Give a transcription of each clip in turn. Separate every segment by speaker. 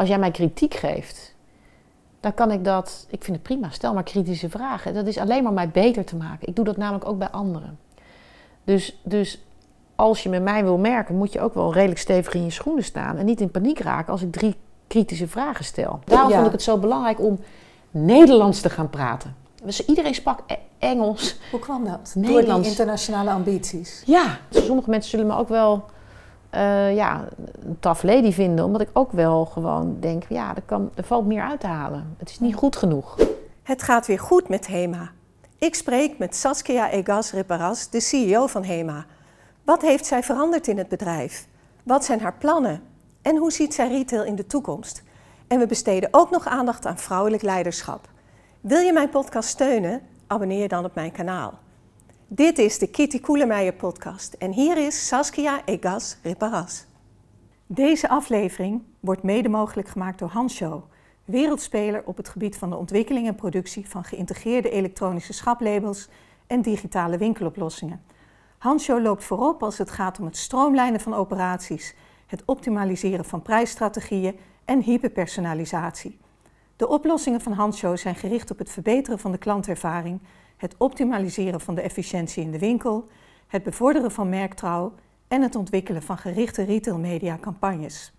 Speaker 1: als jij mij kritiek geeft, dan kan ik dat, ik vind het prima, stel maar kritische vragen. Dat is alleen maar mij beter te maken. Ik doe dat namelijk ook bij anderen. Dus, dus als je met mij wil merken, moet je ook wel redelijk stevig in je schoenen staan. En niet in paniek raken als ik drie kritische vragen stel. Daarom vond ik het zo belangrijk om Nederlands te gaan praten. Dus iedereen sprak e- Engels.
Speaker 2: Hoe kwam dat? Nederlands. Door die internationale ambities?
Speaker 1: Ja, sommige mensen zullen me ook wel uh, ja, een tough lady vinden. Omdat ik ook wel gewoon denk, ja, er, kan, valt meer uit te halen. Het is niet goed genoeg.
Speaker 2: Het gaat weer goed met HEMA. Ik spreek met Saskia Egas Reparas, de CEO van HEMA. Wat heeft zij veranderd in het bedrijf? Wat zijn haar plannen? En hoe ziet zij retail in de toekomst? En we besteden ook nog aandacht aan vrouwelijk leiderschap. Wil je mijn podcast steunen? Abonneer dan op mijn kanaal. Dit is de Kitty Koelemeijer podcast en hier is Saskia Egas Reparas. Deze aflevering wordt mede mogelijk gemaakt door Hanshow, wereldspeler op het gebied van de ontwikkeling en productie van geïntegreerde elektronische schaplabels en digitale winkeloplossingen. Hanshow loopt voorop als het gaat om het stroomlijnen van operaties, het optimaliseren van prijsstrategieën en hyperpersonalisatie. De oplossingen van Hanshow zijn gericht op het verbeteren van de klantervaring het optimaliseren van de efficiëntie in de winkel, het bevorderen van merktrouw en het ontwikkelen van gerichte retailmedia campagnes.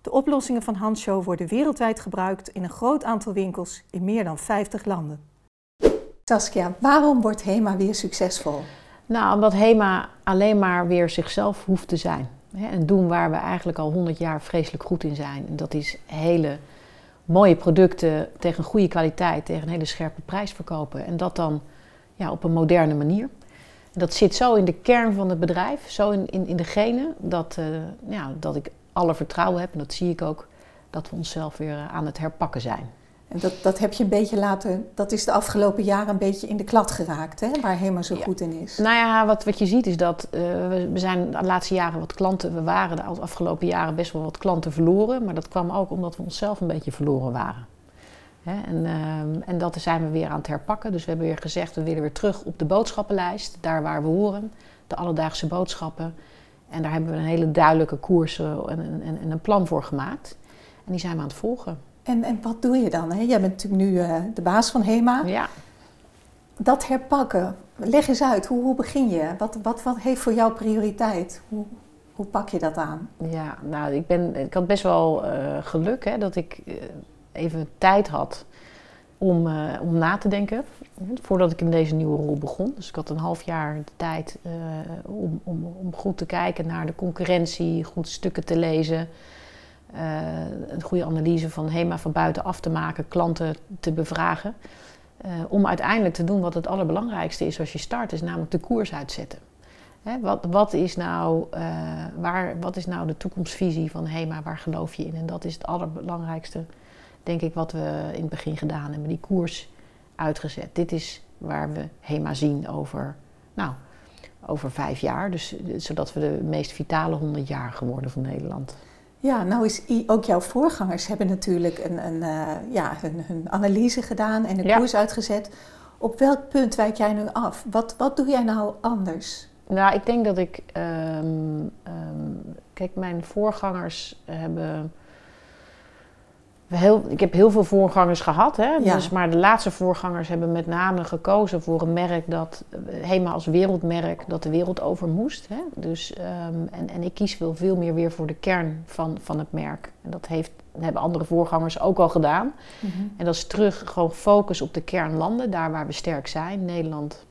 Speaker 2: De oplossingen van Hanshow worden wereldwijd gebruikt in een groot aantal winkels in meer dan 50 landen. Saskia, waarom wordt HEMA weer succesvol?
Speaker 1: Nou, omdat HEMA alleen maar weer zichzelf hoeft te zijn. En doen waar we eigenlijk al 100 jaar vreselijk goed in zijn. En dat is hele mooie producten tegen een goede kwaliteit, tegen een hele scherpe prijs verkopen. En dat dan ja, op een moderne manier. dat zit zo in de kern van het bedrijf, zo in, in, in de genen, dat, uh, ja, dat ik alle vertrouwen heb, en dat zie ik ook, dat we onszelf weer eh, aan het herpakken zijn.
Speaker 2: En dat, dat heb je een beetje laten, dat is de afgelopen jaren een beetje in de klad geraakt, hè, waar HEMA zo goed in is.
Speaker 1: Nou ja, wat, wat je ziet is dat uh, we, zijn de laatste jaren wat klanten, we waren de afgelopen jaren best wel wat klanten verloren, maar dat kwam ook omdat we onszelf een beetje verloren waren. En, ehm, en dat zijn we weer aan het herpakken. Dus we hebben weer gezegd, we willen weer terug op de boodschappenlijst, daar waar we horen, de alledaagse boodschappen. En daar hebben we een hele duidelijke koers en, en, en een plan voor gemaakt. En die zijn we aan het volgen.
Speaker 2: En, en wat doe je dan? Hè? Jij bent natuurlijk nu uh, de baas van HEMA.
Speaker 1: Ja.
Speaker 2: Dat herpakken, leg eens uit. Hoe, hoe begin je? Wat, wat, wat heeft voor jou prioriteit? Hoe, hoe pak je dat aan?
Speaker 1: Ja, nou, ik, ben, ik had best wel uh, geluk hè, dat ik uh, even tijd had om, uh, om na te denken. Voordat ik in deze nieuwe rol begon. Dus ik had een half jaar de tijd uh, om, om, om goed te kijken naar de concurrentie, goed stukken te lezen. Uh, een goede analyse van HEMA van buitenaf te maken, klanten te bevragen. om uiteindelijk te doen wat het allerbelangrijkste is als je start, is namelijk de koers uitzetten. Hè, wat, wat, is nou, waar, wat is nou de toekomstvisie van HEMA? Waar geloof je in? En dat is het allerbelangrijkste denk ik, wat we in het begin gedaan hebben. Die koers uitgezet. Dit is waar we HEMA zien over, nou, over vijf jaar. Dus, zodat we de meest vitale 100 jaar geworden van Nederland.
Speaker 2: Ja, nou is ook jouw voorgangers hebben natuurlijk een, een, uh, ja, hun, hun, analyse gedaan en een koers uitgezet. Op welk punt wijk jij nu af? Wat, wat doe jij nou anders?
Speaker 1: Nou, ik denk dat ik. Um, um, kijk, mijn voorgangers hebben Heel, ik heb heel veel voorgangers gehad, hè? Dus, maar de laatste voorgangers hebben met name gekozen voor een merk dat, HEMA als wereldmerk, dat de wereld over moest. Hè? Dus, um, en, en ik kies veel, veel meer weer voor de kern van, van het merk. En dat heeft, hebben andere voorgangers ook al gedaan. Mm -hmm. En dat is terug gewoon focus op de kernlanden, daar waar we sterk zijn. Nederland,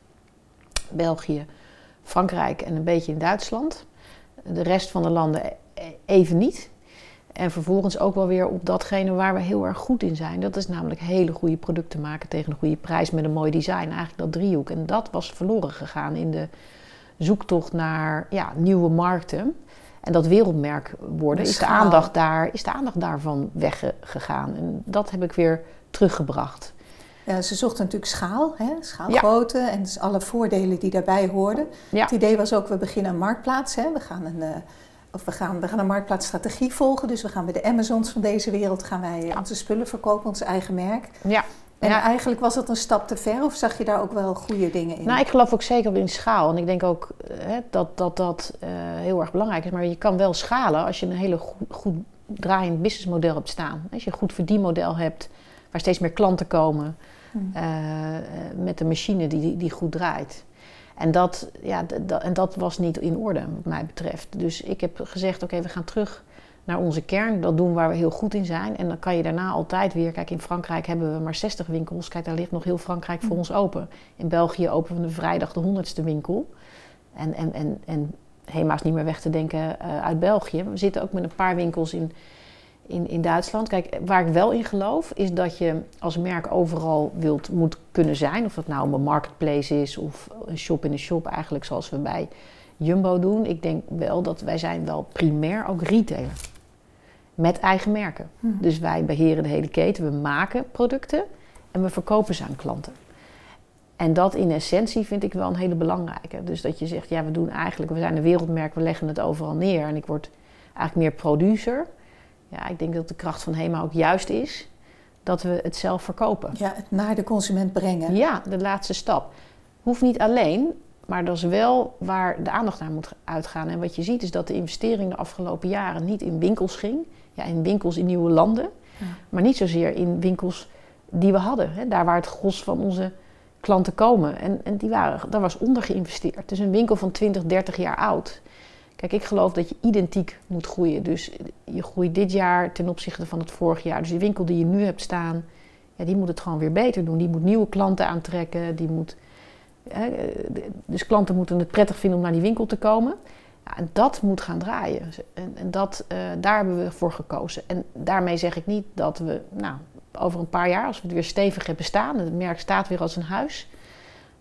Speaker 1: België, Frankrijk en een beetje in Duitsland. De rest van de landen e-, even niet. En vervolgens ook wel weer op datgene waar we heel erg goed in zijn. Dat is namelijk hele goede producten maken tegen een goede prijs met een mooi design. Eigenlijk dat driehoek. En dat was verloren gegaan in de zoektocht naar ja, nieuwe markten. En dat wereldmerk worden, is de, aandacht daar, is de aandacht daarvan weggegaan. En dat heb ik weer teruggebracht.
Speaker 2: Ja, ze zochten natuurlijk schaal, hè? schaalgrootte en dus alle voordelen die daarbij hoorden. Het idee was ook, we beginnen een marktplaats. Hè? We gaan een... Of we gaan, we gaan een marktplaatsstrategie volgen. Dus we gaan bij de Amazons van deze wereld gaan wij onze spullen verkopen, ons eigen merk.
Speaker 1: Ja.
Speaker 2: En eigenlijk was dat een stap te ver of zag je daar ook wel goede dingen in?
Speaker 1: Nou, ik geloof ook zeker in schaal. En ik denk ook hè, dat dat, dat uh, heel erg belangrijk is. Maar je kan wel schalen als je een hele goed, goed draaiend businessmodel hebt staan. Als je een goed verdienmodel hebt, waar steeds meer klanten komen, hmm. uh, met een machine die, die goed draait. En dat, ja, en dat was niet in orde, wat mij betreft. Dus ik heb gezegd: oké, we gaan terug naar onze kern. Dat doen waar we heel goed in zijn. En dan kan je daarna altijd weer. Kijk, in Frankrijk hebben we maar 60 winkels. Kijk, daar ligt nog heel Frankrijk voor mm. ons open. In België openen we vrijdag de 100ste winkel. En, en, en, en Hema is niet meer weg te denken uh, uit België. We zitten ook met een paar winkels in, in, in Duitsland. Kijk, waar ik wel in geloof, is dat je als merk overal wilt, moet kunnen zijn. Of dat nou een marketplace is of een shop in een shop, eigenlijk zoals we bij Jumbo doen. Ik denk wel dat wij zijn wel primair ook retailer. Met eigen merken. Mhm. Dus wij beheren de hele keten. We maken producten en we verkopen ze aan klanten. En dat in essentie vind ik wel een hele belangrijke. Dus dat je zegt, ja, we doen eigenlijk, we zijn een wereldmerk, we leggen het overal neer. En ik word eigenlijk meer producer. Ja, ik denk dat de kracht van HEMA ook juist is dat we het zelf verkopen.
Speaker 2: Ja, het naar de consument brengen.
Speaker 1: Ja, de laatste stap. Hoeft niet alleen, maar dat is wel waar de aandacht naar moet uitgaan. En wat je ziet is dat de investering de afgelopen jaren niet in winkels ging. Ja, in winkels in nieuwe landen. Maar niet zozeer in winkels die we hadden. Hè, daar waar het gros van onze klanten komen. En, en die waren, daar was onder geïnvesteerd. Dus een winkel van 20, 30 jaar oud. Kijk, ik geloof dat je identiek moet groeien. Dus je groeit dit jaar ten opzichte van het vorig jaar. Dus die winkel die je nu hebt staan, ja, die moet het gewoon weer beter doen. Die moet nieuwe klanten aantrekken. Die moet dus klanten moeten het prettig vinden om naar die winkel te komen. Ja, en dat moet gaan draaien. En, en dat, uh, daar hebben we voor gekozen. En daarmee zeg ik niet dat we nou, over een paar jaar, als we het weer stevig hebben staan, het merk staat weer als een huis.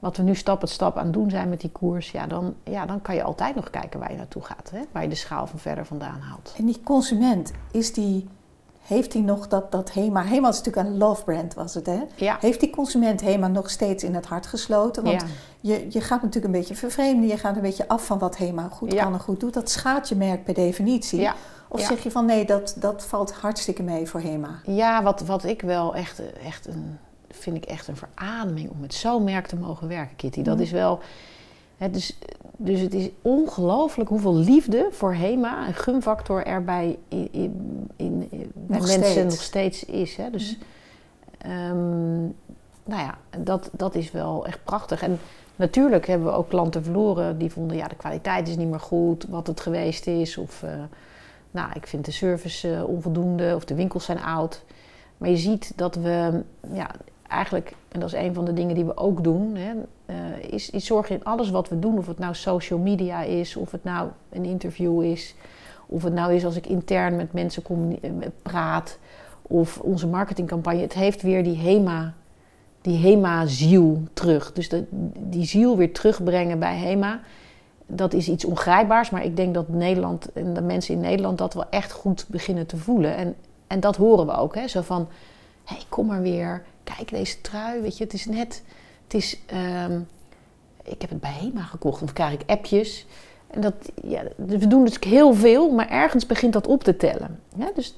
Speaker 1: Wat we nu stap voor stap aan het doen zijn met die koers, ja, dan, ja, dan kan je altijd nog kijken waar je naartoe gaat. Hè? Waar je de schaal van verder vandaan haalt.
Speaker 2: En die consument, is die heeft hij nog dat, dat HEMA... HEMA is natuurlijk een love brand, was het, hè?
Speaker 1: Ja.
Speaker 2: Heeft die consument HEMA nog steeds in het hart gesloten? Want je, je gaat natuurlijk een beetje vervreemden. Je gaat een beetje af van wat HEMA goed kan en goed doet. Dat schaadt je merk per definitie. Of zeg je van nee, dat, dat valt hartstikke mee voor HEMA?
Speaker 1: Ja, wat, wat ik wel echt, echt een... vind ik echt een verademing om met zo'n merk te mogen werken, Kitty. Dat is wel... dus, dus het is ongelooflijk hoeveel liefde voor HEMA en gunfactor er bij, in, in, bij mensen nog steeds is. Hè? Dus um, nou ja, dat, dat is wel echt prachtig. En natuurlijk hebben we ook klanten verloren die vonden, ja, de kwaliteit is niet meer goed, wat het geweest is. Of, uh, nou, ik vind de service uh, onvoldoende of de winkels zijn oud. Maar je ziet dat we ja, eigenlijk, en dat is een van de dingen die we ook doen, hè, uh, is, is zorgen in alles wat we doen. Of het nou social media is, of het nou een interview is, of het nou is als ik intern met mensen eh, praat, of onze marketingcampagne. Het heeft weer die HEMA, die HEMA-ziel terug. Dus die ziel weer terugbrengen bij HEMA. Dat is iets ongrijpbaars, maar ik denk dat Nederland en de mensen in Nederland dat wel echt goed beginnen te voelen. En, en dat horen we ook. Hè? Zo van, hé, kom maar weer kijk deze trui, weet je, het is net, het is, um, ik heb het bij HEMA gekocht, dan krijg ik appjes. En dat, ja, we doen dus heel veel, maar ergens begint dat op te tellen. Dus,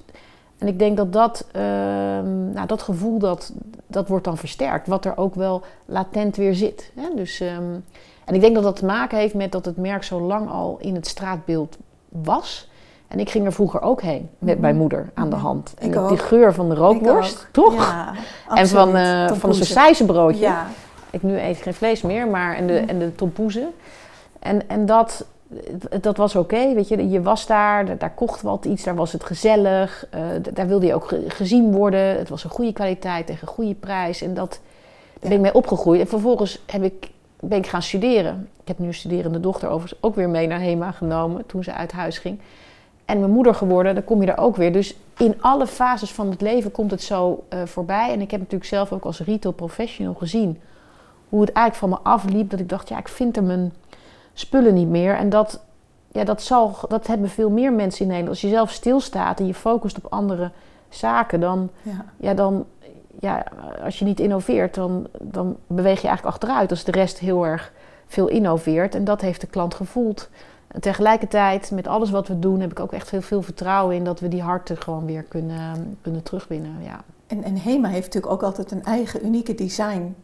Speaker 1: en ik denk dat dat, um, nou, dat gevoel, dat, dat wordt dan versterkt, wat er ook wel latent weer zit. Dus, um, en ik denk dat dat te maken heeft met dat het merk zo lang al in het straatbeeld was. En ik ging er vroeger ook heen met mijn mhm. moeder aan de mhm. hand. En ik die geur van de rookworst, toch? Ja, en van, uh, van een sausijzenbroodje. Ja. Ik nu eet geen vlees meer, maar en de, mm. en de tompoezen. En, en dat, dat was oké, weet je. Je was daar, daar kocht wat iets, daar was het gezellig. Uh, daar wilde je ook gezien worden. Het was een goede kwaliteit tegen een goede prijs. En dat, daar ben ik mee opgegroeid. En vervolgens heb ik, ben ik gaan studeren. Ik heb nu een studerende dochter overigens ook weer mee naar HEMA genomen toen ze uit huis ging en mijn moeder geworden, dan kom je er ook weer. Dus in alle fases van het leven komt het zo uh, voorbij. En ik heb natuurlijk zelf ook als retail professional gezien hoe het eigenlijk van me afliep. Dat ik dacht, ja, ik vind er mijn spullen niet meer. En dat, ja, dat, zal, dat hebben veel meer mensen in Nederland. Als je zelf stilstaat en je focust op andere zaken, dan, ja. ja dan ja, als je niet innoveert, dan, dan beweeg je eigenlijk achteruit. Als de rest heel erg veel innoveert. En dat heeft de klant gevoeld. En tegelijkertijd, met alles wat we doen, heb ik ook echt heel veel vertrouwen in dat we die harten gewoon weer kunnen, kunnen terugwinnen. Ja.
Speaker 2: En, en HEMA heeft natuurlijk ook altijd een eigen unieke designstijl,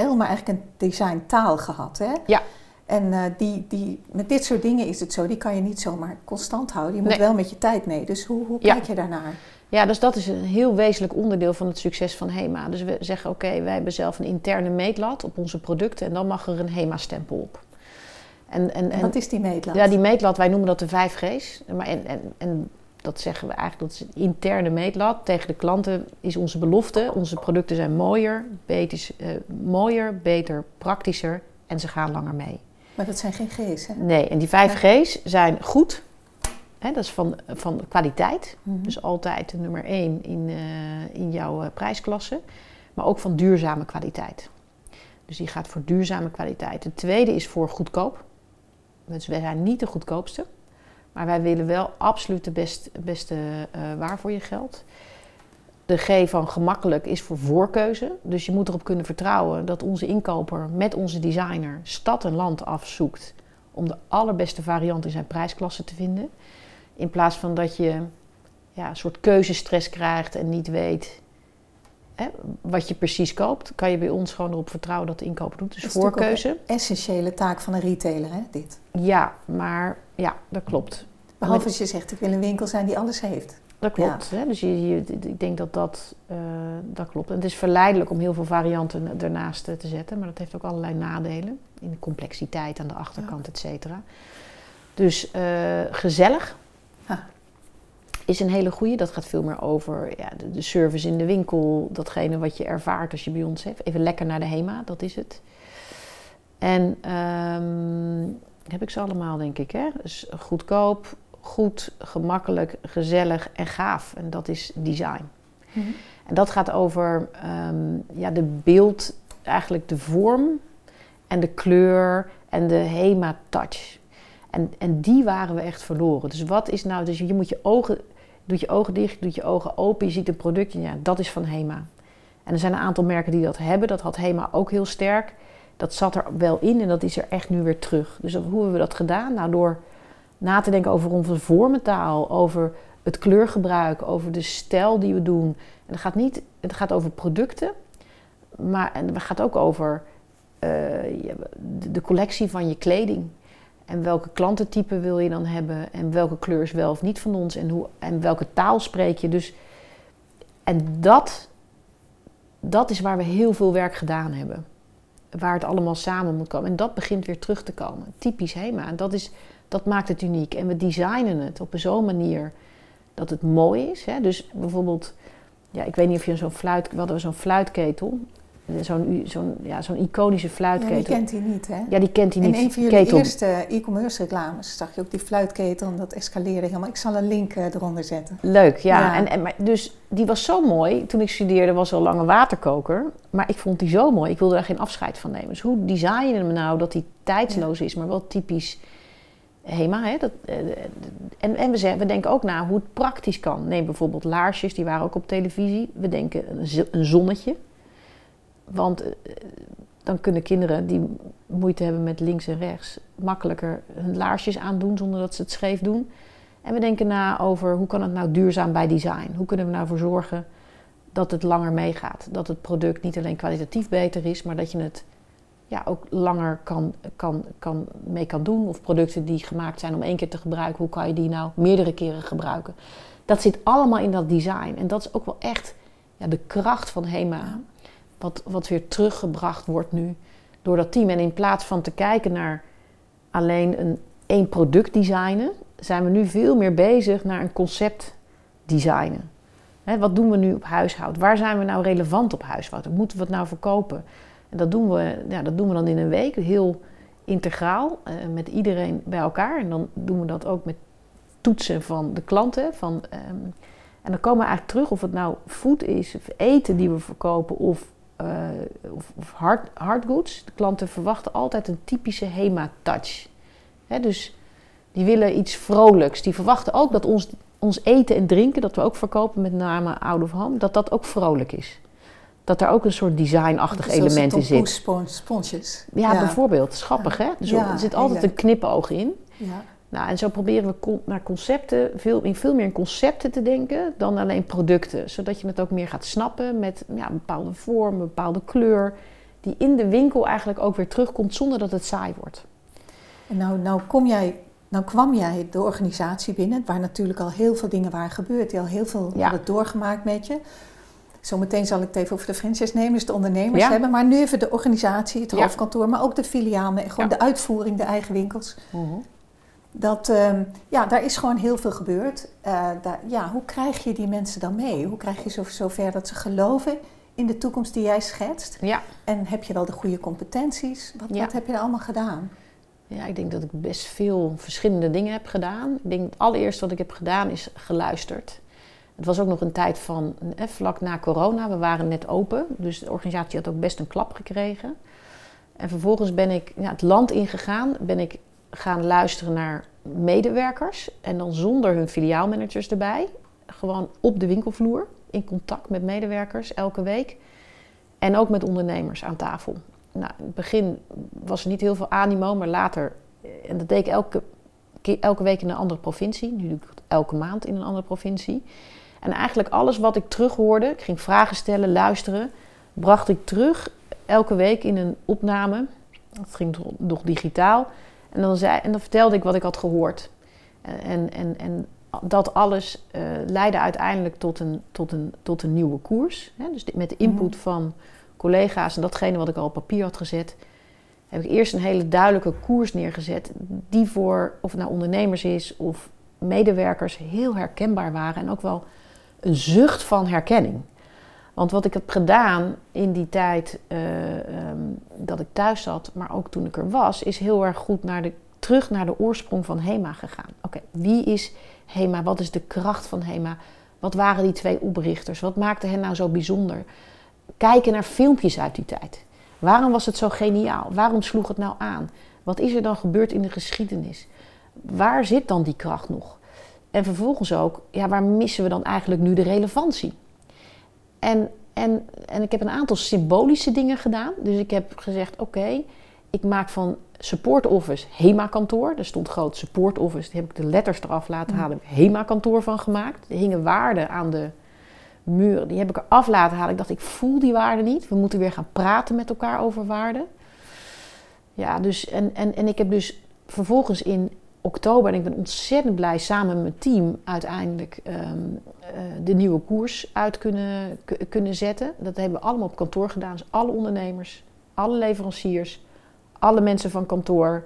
Speaker 2: ja. uh, maar eigenlijk een designtaal gehad. Hè?
Speaker 1: Ja.
Speaker 2: En uh, die, die, met dit soort dingen is het zo, die kan je niet zomaar constant houden. Je moet wel met je tijd mee. Dus hoe, hoe kijk je daarnaar?
Speaker 1: Ja, dus dat is een heel wezenlijk onderdeel van het succes van HEMA. Dus we zeggen, oké, wij hebben zelf een interne meetlat op onze producten en dan mag er een HEMA-stempel op.
Speaker 2: En, en, en, wat is die meetlat?
Speaker 1: Ja, die meetlat, wij noemen dat de 5 G's. Maar en, en, en dat zeggen we eigenlijk, dat is een interne meetlat. Tegen de klanten is onze belofte, onze producten zijn mooier, beter, uh, mooier, beter, praktischer en ze gaan langer mee.
Speaker 2: Maar dat zijn geen G's, hè?
Speaker 1: Nee, en die 5 G's zijn goed, hè, dat is van, van kwaliteit. Mhm. Dus altijd de nummer 1 in, uh, in jouw uh, prijsklasse. Maar ook van duurzame kwaliteit. Dus die gaat voor duurzame kwaliteit. De tweede is voor goedkoop. Dus wij zijn niet de goedkoopste. Maar wij willen wel absoluut de best, beste uh, waar voor je geld. De G van gemakkelijk is voor voorkeuze. Dus je moet erop kunnen vertrouwen dat onze inkoper met onze designer stad en land afzoekt om de allerbeste variant in zijn prijsklasse te vinden. In plaats van dat je ja, een soort keuzestress krijgt en niet weet hè, wat je precies koopt, kan je bij ons gewoon erop vertrouwen dat de inkoper doet. Dus voorkeuze. Een
Speaker 2: essentiële taak van een retailer, hè, dit?
Speaker 1: Ja, maar ja, dat klopt.
Speaker 2: Behalve als je zegt, ik wil een winkel zijn die alles heeft.
Speaker 1: Dat klopt. Hè? Dus je, je, ik denk dat dat, uh, dat klopt. En het is verleidelijk om heel veel varianten ernaast te zetten, maar dat heeft ook allerlei nadelen. In de complexiteit aan de achterkant, et cetera. Dus uh, gezellig is een hele goede. Dat gaat veel meer over ja, de, de, service in de winkel, datgene wat je ervaart als je bij ons hebt. Even lekker naar de HEMA, dat is het. En um, heb ik ze allemaal, denk ik. Hè? Dus goedkoop, goed, gemakkelijk, gezellig en gaaf. En dat is design. Mhm. En dat gaat over um, ja, de beeld, eigenlijk de vorm en de kleur en de HEMA-touch. En, en die waren we echt verloren. Dus wat is nou, dus je moet je ogen, doet je ogen dicht, doet je ogen open, je ziet een productje, ja, dat is van HEMA. En er zijn een aantal merken die dat hebben, dat had HEMA ook heel sterk. Dat zat er wel in en dat is er echt nu weer terug. Dus hoe hebben we dat gedaan? Nou, door na te denken over onze vormentaal, over het kleurgebruik, over de stijl die we doen. En het gaat niet, het gaat over producten, maar en het gaat ook over uh, de collectie van je kleding. En welke klantentype wil je dan hebben? En welke kleur is wel of niet van ons? En, hoe, en welke taal spreek je? Dus, en dat, dat is waar we heel veel werk gedaan hebben. Waar het allemaal samen moet komen. En dat begint weer terug te komen. Typisch HEMA. En dat, is, dat maakt het uniek. En we designen het op zo'n manier dat het mooi is. Hè? Dus bijvoorbeeld, ja, ik weet niet of je zo'n fluit... We hadden zo'n fluitketel zo'n zo'n ja, zo'n iconische fluitketel. Ja,
Speaker 2: die kent hij niet, hè?
Speaker 1: Ja, die kent hij niet.
Speaker 2: In een van jullie eerste e-commerce reclames zag je ook die fluitketel en dat escaleerde helemaal. Ik zal een link uh, eronder zetten.
Speaker 1: Leuk, ja. En, en, maar, dus die was zo mooi. Toen ik studeerde was er al lang een waterkoker. Maar ik vond die zo mooi. Ik wilde daar geen afscheid van nemen. Dus hoe design je hem nou dat die tijdsloos is, maar wel typisch... HEMA, hè? Dat, eh, en en we, zeggen, we denken ook na hoe het praktisch kan. Neem bijvoorbeeld laarsjes, die waren ook op televisie. We denken een zonnetje. Want eh, dan kunnen kinderen die moeite hebben met links en rechts makkelijker hun laarsjes aandoen zonder dat ze het scheef doen. En we denken na over hoe kan het nou duurzaam bij design? Hoe kunnen we nou voor zorgen dat het langer meegaat? Dat het product niet alleen kwalitatief beter is, maar dat je het ja, ook langer kan, kan, kan, mee kan doen. Of producten die gemaakt zijn om één keer te gebruiken, hoe kan je die nou meerdere keren gebruiken? Dat zit allemaal in dat design. En dat is ook wel echt ja, de kracht van HEMA wat, wat weer teruggebracht wordt nu door dat team. En in plaats van te kijken naar alleen een één product designen, zijn we nu veel meer bezig naar een concept designen. wat doen we nu op huishoud? Waar zijn we nou relevant op huishoud? Moeten we het nou verkopen? En dat doen we, ja, dat doen we dan in een week, heel integraal, uh, met iedereen bij elkaar. En dan doen we dat ook met toetsen van de klanten. Van, um, en dan komen we eigenlijk terug of het nou food is, of eten die we verkopen, of uh, of, of hard, hardgoods. De klanten verwachten altijd een typische HEMA-touch. Dus die willen iets vrolijks. Die verwachten ook dat ons, ons eten en drinken, dat we ook verkopen met name out of home, dat dat ook vrolijk is. Dat er ook een soort designachtig element in zit.
Speaker 2: sponsjes.
Speaker 1: Ja, bijvoorbeeld. Schappig, hè? Dus er zit altijd een knipoog in. Ja. Nou, en zo proberen we naar concepten, veel, in veel meer in concepten te denken dan alleen producten. Zodat je het ook meer gaat snappen met ja, een bepaalde vorm, een bepaalde kleur. Die in de winkel eigenlijk ook weer terugkomt zonder dat het saai wordt.
Speaker 2: En nou, nou, kom jij, nou kwam jij de organisatie binnen, waar natuurlijk al heel veel dingen waren gebeurd. Die al heel veel ja. hadden doorgemaakt met je. Zometeen zal ik het even over de franchise-nemers, de ondernemers hebben. Maar nu even de organisatie, het hoofdkantoor, maar ook de filialen. Gewoon de uitvoering, de eigen winkels. Mhm. Dat, ehm, ja, daar is gewoon heel veel gebeurd. Uh, daar, ja, hoe krijg je die mensen dan mee? Hoe krijg je zo, zover dat ze geloven in de toekomst die jij schetst? Ja. En heb je wel de goede competenties? Wat, wat heb je allemaal gedaan?
Speaker 1: Ja, ik denk dat ik best veel verschillende dingen heb gedaan. Ik denk het allereerste wat ik heb gedaan is geluisterd. Het was ook nog een tijd van eh, vlak na corona. We waren net open, dus de organisatie had ook best een klap gekregen. En vervolgens ben ik ja, het land ingegaan, ben ik gaan luisteren naar medewerkers en dan zonder hun filiaalmanagers erbij. Gewoon op de winkelvloer, in contact met medewerkers elke week. En ook met ondernemers aan tafel. Nou, in het begin was er niet heel veel animo, maar later, eh, en dat deed ik elke, elke week in een andere provincie. Nu doe ik elke maand in een andere provincie. En eigenlijk alles wat ik terughoorde, ik ging vragen stellen, luisteren, bracht ik terug elke week in een opname. Dat ging nog digitaal. En dan, zei, en dan vertelde ik wat ik had gehoord. En, en, en dat alles uh, leidde uiteindelijk tot een, tot een, tot een nieuwe koers. Hè? Dus met de input mhm. van collega's en datgene wat ik al op papier had gezet, heb ik eerst een hele duidelijke koers neergezet. Die voor, of het nou ondernemers is of medewerkers, heel herkenbaar waren. En ook wel een zucht van herkenning. Want wat ik heb gedaan in die tijd eh, ehm, dat ik thuis zat, maar ook toen ik er was, is heel erg goed naar de, terug naar de oorsprong van HEMA gegaan. Oké, wie is HEMA? Wat is de kracht van HEMA? Wat waren die twee oprichters? Wat maakte hen nou zo bijzonder? Kijken naar filmpjes uit die tijd. Waarom was het zo geniaal? Waarom sloeg het nou aan? Wat is er dan gebeurd in de geschiedenis? Waar zit dan die kracht nog? En vervolgens ook, ja, waar missen we dan eigenlijk nu de relevantie? En, en, en ik heb een aantal symbolische dingen gedaan. Dus ik heb gezegd, oké, ik maak van support office HEMA-kantoor. Er stond groot support office, daar heb ik de letters eraf laten halen. HEMA-kantoor van gemaakt. Er hingen waarden aan de muren, die heb ik eraf laten halen. Ik dacht, ik voel die waarden niet. We moeten weer gaan praten met elkaar over waarden. Ja, dus, en, en, en ik heb dus vervolgens in oktober, en ik ben ontzettend blij, samen met mijn team uiteindelijk ehm, eh, de nieuwe koers uit kunnen, kunnen zetten. Dat hebben we allemaal op kantoor gedaan. Dus alle ondernemers, alle leveranciers, alle mensen van kantoor,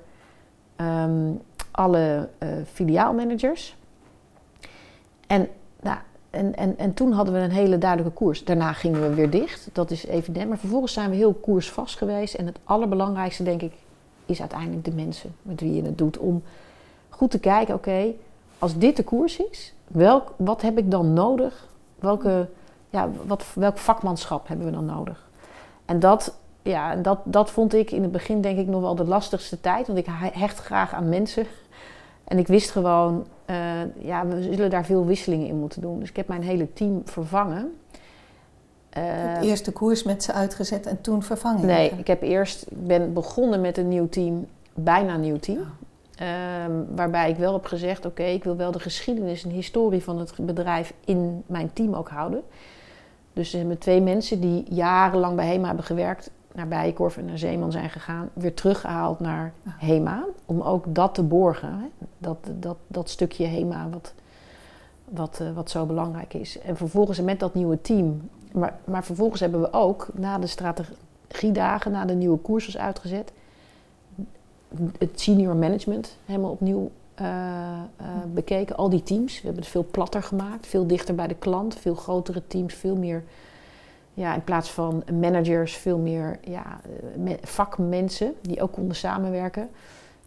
Speaker 1: ehm, alle uh, filiaalmanagers. En, nou, en, en, en toen hadden we een hele duidelijke koers. Daarna gingen we weer dicht, dat is evident. Maar vervolgens zijn we heel koersvast geweest. En het allerbelangrijkste, denk ik, is uiteindelijk de mensen met wie je het doet. Om goed te kijken, oké, als dit de koers is, welk, wat heb ik dan nodig? Welke, ja, wat, welk vakmanschap hebben we dan nodig? En dat, ja, dat, dat vond ik in het begin denk ik nog wel de lastigste tijd. Want ik hecht graag aan mensen. En ik wist gewoon, uh, ja, we zullen daar veel wisselingen in moeten doen. Dus ik heb mijn hele team vervangen.
Speaker 2: Uh, eerst de koers met ze uitgezet en toen vervangen?
Speaker 1: Nee, ik heb eerst, ik ben begonnen met een nieuw team, bijna een nieuw team. Ehm, waarbij ik wel heb gezegd: oké, ik wil wel de geschiedenis en historie van het bedrijf in mijn team ook houden. Dus er hebben twee mensen die jarenlang bij HEMA hebben gewerkt, naar Bijenkorf en naar Zeeman zijn gegaan, weer teruggehaald naar HEMA. Om ook dat te borgen. Hè? Dat, dat, dat stukje HEMA wat, wat, uh, wat zo belangrijk is. En vervolgens met dat nieuwe team. Maar, maar vervolgens hebben we ook na de strategiedagen, na de nieuwe koers was uitgezet het senior management helemaal opnieuw uh, uh, bekeken. Al die teams. We hebben het veel platter gemaakt. Veel dichter bij de klant. Veel grotere teams. Veel meer, ja, in plaats van managers, veel meer ja, vakmensen die ook konden samenwerken.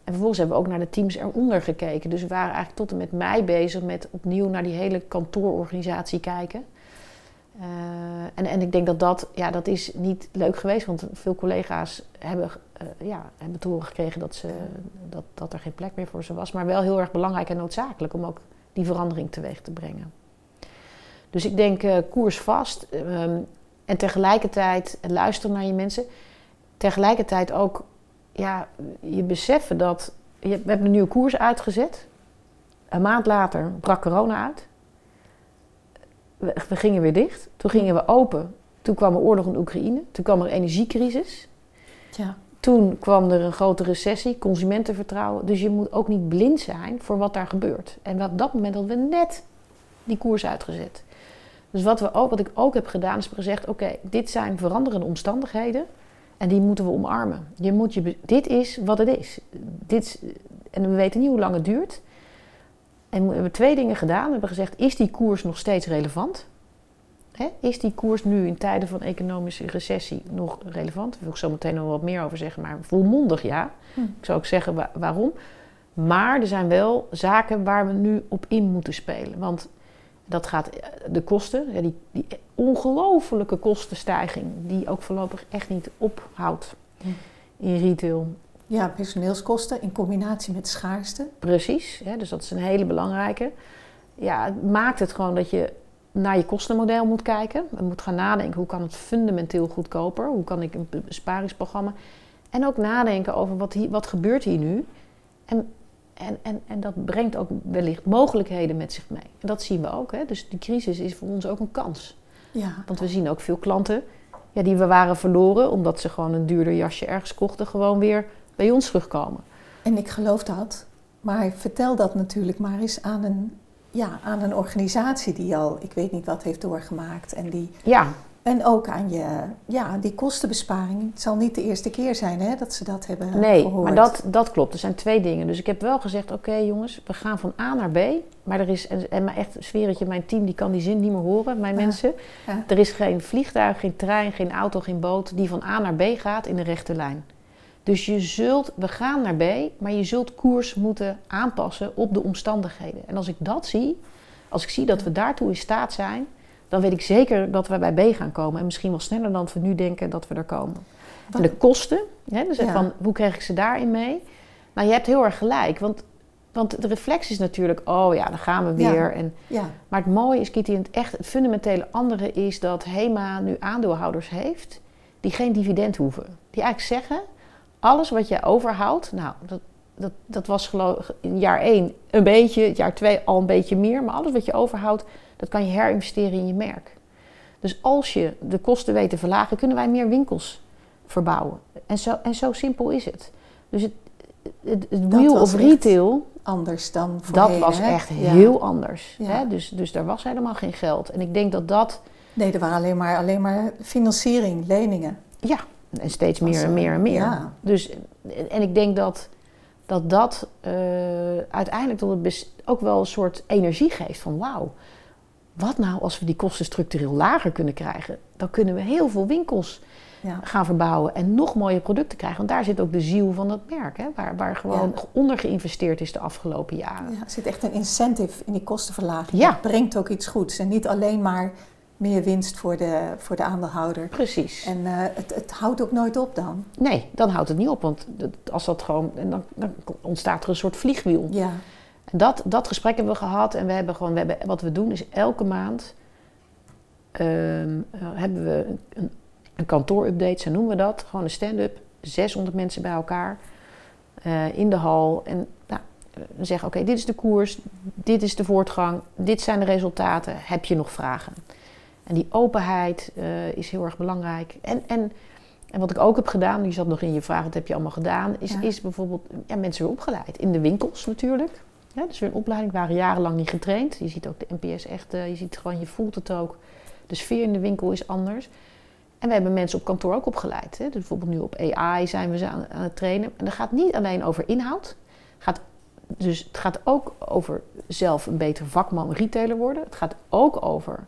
Speaker 1: En vervolgens hebben we ook naar de teams eronder gekeken. Dus we waren eigenlijk tot en met mei bezig met opnieuw naar die hele kantoororganisatie kijken. Uh, en, en ik denk dat dat, ja, dat is niet leuk geweest, want veel collega's hebben, uh, ja, hebben te horen gekregen dat, ze, dat, dat er geen plek meer voor ze was. Maar wel heel erg belangrijk en noodzakelijk om ook die verandering teweeg te brengen. Dus ik denk uh, koers vast um, en tegelijkertijd luisteren naar je mensen. Tegelijkertijd ook ja, je beseffen dat, je, we hebben een nieuwe koers uitgezet. Een maand later brak corona uit we, gingen weer dicht. Toen gingen we open. Toen kwam er oorlog in Oekraïne. Toen kwam er energiecrisis. Ja. Toen kwam er een grote recessie, consumentenvertrouwen. Dus je moet ook niet blind zijn voor wat daar gebeurt. En op dat moment hadden we net die koers uitgezet. Dus wat, we ook, wat ik ook heb gedaan, is gezegd: oké, dit zijn veranderende omstandigheden. En die moeten we omarmen. Je moet je, dit is wat het is. Dit, en we weten niet hoe lang het duurt. En we hebben twee dingen gedaan. We hebben gezegd: is die koers nog steeds relevant? Is die koers nu in tijden van economische recessie nog relevant? Daar wil ik zo meteen nog wat meer over zeggen, maar volmondig ja. Hm. Ik zou ook zeggen waarom. Maar er zijn wel zaken waar we nu op in moeten spelen. Want dat gaat eh, de kosten, die, die ongelofelijke kostenstijging, die ook voorlopig echt niet ophoudt hm. in retail.
Speaker 2: Ja, personeelskosten in combinatie met schaarste.
Speaker 1: Precies, dus dat is een hele belangrijke. Ja, het maakt het gewoon dat je naar je kostenmodel moet kijken. Je moet gaan nadenken hoe kan het fundamenteel goedkoper? Hoe kan ik een besparingsprogramma? En ook nadenken over wat, hier, wat gebeurt hier nu? En, en, en, en dat brengt ook wellicht mogelijkheden met zich mee. En dat zien we ook. Hè? Dus die crisis is voor ons ook een kans. Ja. Want we zien ook veel klanten ja, die we waren verloren... omdat ze gewoon een duurder jasje ergens kochten... gewoon weer bij ons terugkomen.
Speaker 2: En ik geloof dat. Maar vertel dat natuurlijk maar eens aan een ja, aan een organisatie die al, ik weet niet wat, heeft doorgemaakt. En, die,
Speaker 1: ja.
Speaker 2: en ook aan je, ja, die kostenbesparing. Het zal niet de eerste keer zijn hè, dat ze dat hebben
Speaker 1: nee, maar dat, dat klopt. Er zijn twee dingen. Dus ik heb wel gezegd, oké jongens, we gaan van A naar B. Maar er is, en, maar echt, sfeeretje, mijn team die kan die zin niet meer horen, mijn mensen. Er is geen vliegtuig, geen trein, geen auto, geen boot die van A naar B gaat in de rechte lijn. Dus je zult, we gaan naar B, maar je zult koers moeten aanpassen op de omstandigheden. En als ik dat zie, als ik zie dat we daartoe in staat zijn, dan weet ik zeker dat we bij B gaan komen. En misschien wel sneller dan we nu denken dat we er komen. En de kosten, hè, dus van, hoe krijg ik ze daarin mee? Nou, je hebt heel erg gelijk, want, want de reflex is natuurlijk, oh ja, dan gaan we weer. Ja. En, ja. Maar het mooie is, Kitty, het, echt, het fundamentele andere is dat HEMA nu aandeelhouders heeft die geen dividend hoeven. Die eigenlijk zeggen, alles wat je overhoudt, nou, dat, dat, dat was geloof in jaar 1 een beetje, jaar 2 al een beetje meer. Maar alles wat je overhoudt, dat kan je herinvesteren in je merk. Dus als je de kosten weet te verlagen, kunnen wij meer winkels verbouwen. En zo, en zo simpel is het. Dus het, het, het wheel of retail.
Speaker 2: Anders dan voorheen,
Speaker 1: Dat was echt heel anders. Hè? Dus, dus daar was helemaal geen geld. En ik denk dat dat.
Speaker 2: Nee, er waren alleen maar, alleen maar financiering, leningen.
Speaker 1: Ja, en steeds meer en meer en meer. Ja. Dus, en ik denk dat dat, dat uh, uiteindelijk tot het ook wel een soort energie geeft van wauw. Wat nou als we die kosten structureel lager kunnen krijgen? Dan kunnen we heel veel winkels ja. gaan verbouwen en nog mooie producten krijgen. Want daar zit ook de ziel van dat merk, hè? Waar, waar gewoon ja. onder geïnvesteerd is de afgelopen jaren.
Speaker 2: Ja, er zit echt een incentive in die kostenverlaging. Ja. Het brengt ook iets goeds. En niet alleen maar meer winst voor de, voor de aandeelhouder.
Speaker 1: Precies.
Speaker 2: En uh, het, het houdt ook nooit op dan?
Speaker 1: Nee, dan houdt het niet op. Want als dat gewoon, dan, dan ontstaat er een soort vliegwiel.
Speaker 2: Ja.
Speaker 1: En dat, dat gesprek hebben we gehad. En we hebben gewoon, we hebben, wat we doen is elke maand um, hebben we een, een kantoorupdate, zo noemen we dat. Gewoon een stand-up. 600 mensen bij elkaar uh, in de hal. En nou, zeggen, oké, dit is de koers, dit is de voortgang, dit zijn de resultaten. Heb je nog vragen? En die openheid uh, is heel erg belangrijk. En, en, en wat ik ook heb gedaan, je zat nog in je vraag, wat heb je allemaal gedaan, is, is bijvoorbeeld ja, mensen weer opgeleid. In de winkels natuurlijk. Ja, dus een opleiding, waren jarenlang niet getraind. Je ziet ook de NPS echt, uh, je ziet gewoon, je voelt het ook. De sfeer in de winkel is anders. En we hebben mensen op kantoor ook opgeleid. Hè. Dus bijvoorbeeld nu op AI zijn we ze aan, aan, het trainen. En dat gaat niet alleen over inhoud. Gaat, dus het gaat ook over zelf een beter vakman, retailer worden. Het gaat ook over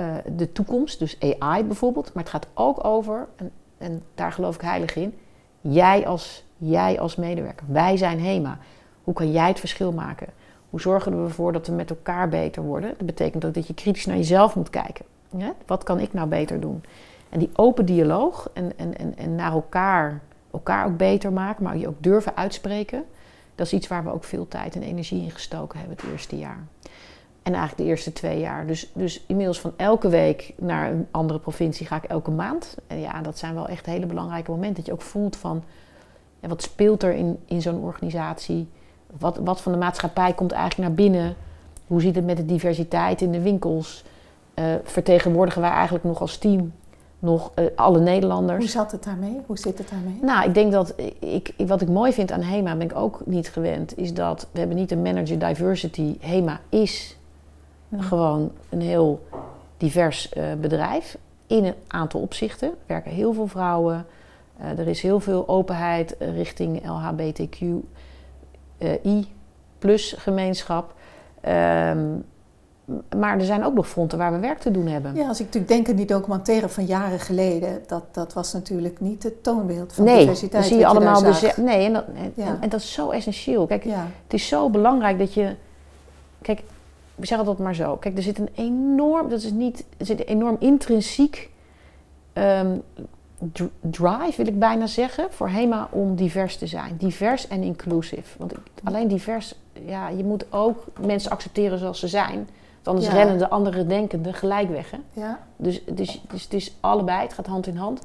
Speaker 1: uh, de toekomst, dus AI bijvoorbeeld. Maar het gaat ook over, en, en daar geloof ik heilig in, jij als, jij als medewerker. Wij zijn HEMA. Hoe kan jij het verschil maken? Hoe zorgen we ervoor dat we met elkaar beter worden? Dat betekent ook dat je kritisch naar jezelf moet kijken. Wat kan ik nou beter doen? En die open dialoog en, en, en, en naar elkaar, elkaar ook beter maken, maar je ook durven uitspreken. Dat is iets waar we ook veel tijd en energie in gestoken hebben het eerste jaar. En eigenlijk de eerste twee jaar. Dus, dus inmiddels van elke week naar een andere provincie ga ik elke maand. En ja, dat zijn wel echt hele belangrijke momenten. Dat je ook voelt van, ja, wat speelt er in, in zo'n organisatie? Wat, wat van de maatschappij komt eigenlijk naar binnen? Hoe ziet het met de diversiteit in de winkels? Uh, vertegenwoordigen wij eigenlijk nog als team nog uh, alle Nederlanders.
Speaker 2: Hoe zat het daarmee? Hoe zit het daarmee?
Speaker 1: Nou, ik denk dat ik, wat ik mooi vind aan HEMA, ben ik ook niet gewend, is dat we hebben niet een manager diversity. HEMA is gewoon een heel divers uh, bedrijf in een aantal opzichten. Er werken heel veel vrouwen. Uh, er is heel veel openheid richting LHBTQI plus gemeenschap. Um, maar er zijn ook nog fronten waar we werk te doen hebben.
Speaker 2: Ja, als ik natuurlijk denk aan die documentaire van jaren geleden, dat, dat was natuurlijk niet het toonbeeld van
Speaker 1: nee,
Speaker 2: diversiteit.
Speaker 1: Nee, zie je allemaal. Nee, en dat, en, en, dat is zo essentieel. Kijk, het is zo belangrijk dat je. Kijk, we zeggen dat maar zo. Kijk, er zit een enorm, dat is niet, er zit een enorm intrinsiek um, drive, wil ik bijna zeggen, voor HEMA om divers te zijn. Divers en inclusief. Want ik, alleen divers, ja, je moet ook mensen accepteren zoals ze zijn. Want anders rennen de andere denkenden gelijk weg. Hè? Ja. Dus, dus, dus het is allebei, het gaat hand in hand.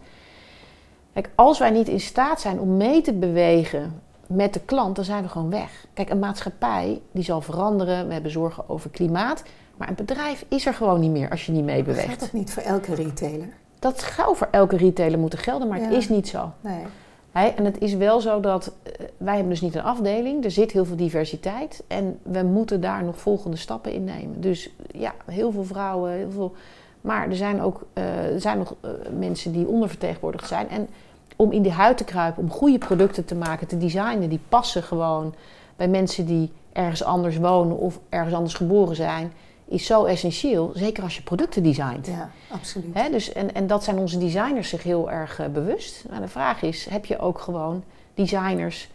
Speaker 1: Kijk, als wij niet in staat zijn om mee te bewegen met de klant, dan zijn we gewoon weg. Kijk, een maatschappij die zal veranderen. We hebben zorgen over klimaat. Maar een bedrijf is er gewoon niet meer als je niet meebeweegt. Geldt
Speaker 2: dat niet voor elke retailer?
Speaker 1: Dat zou voor elke retailer moeten gelden, maar het is niet zo. Nee. en het is wel zo dat uh, wij hebben dus niet een afdeling. Er zit heel veel diversiteit en we moeten daar nog volgende stappen in nemen. Dus ja, heel veel vrouwen, heel veel. Maar er zijn ook uh, er zijn nog uh, mensen die ondervertegenwoordigd zijn. En om in die huid te kruipen, om goede producten te maken, te designen, die passen gewoon bij mensen die ergens anders wonen of ergens anders geboren zijn is zo essentieel, zeker als je producten designt.
Speaker 2: Ja, absoluut.
Speaker 1: Hè, dus, en, en dat zijn onze designers zich heel erg uh, bewust. Maar de vraag is, heb je ook gewoon designers,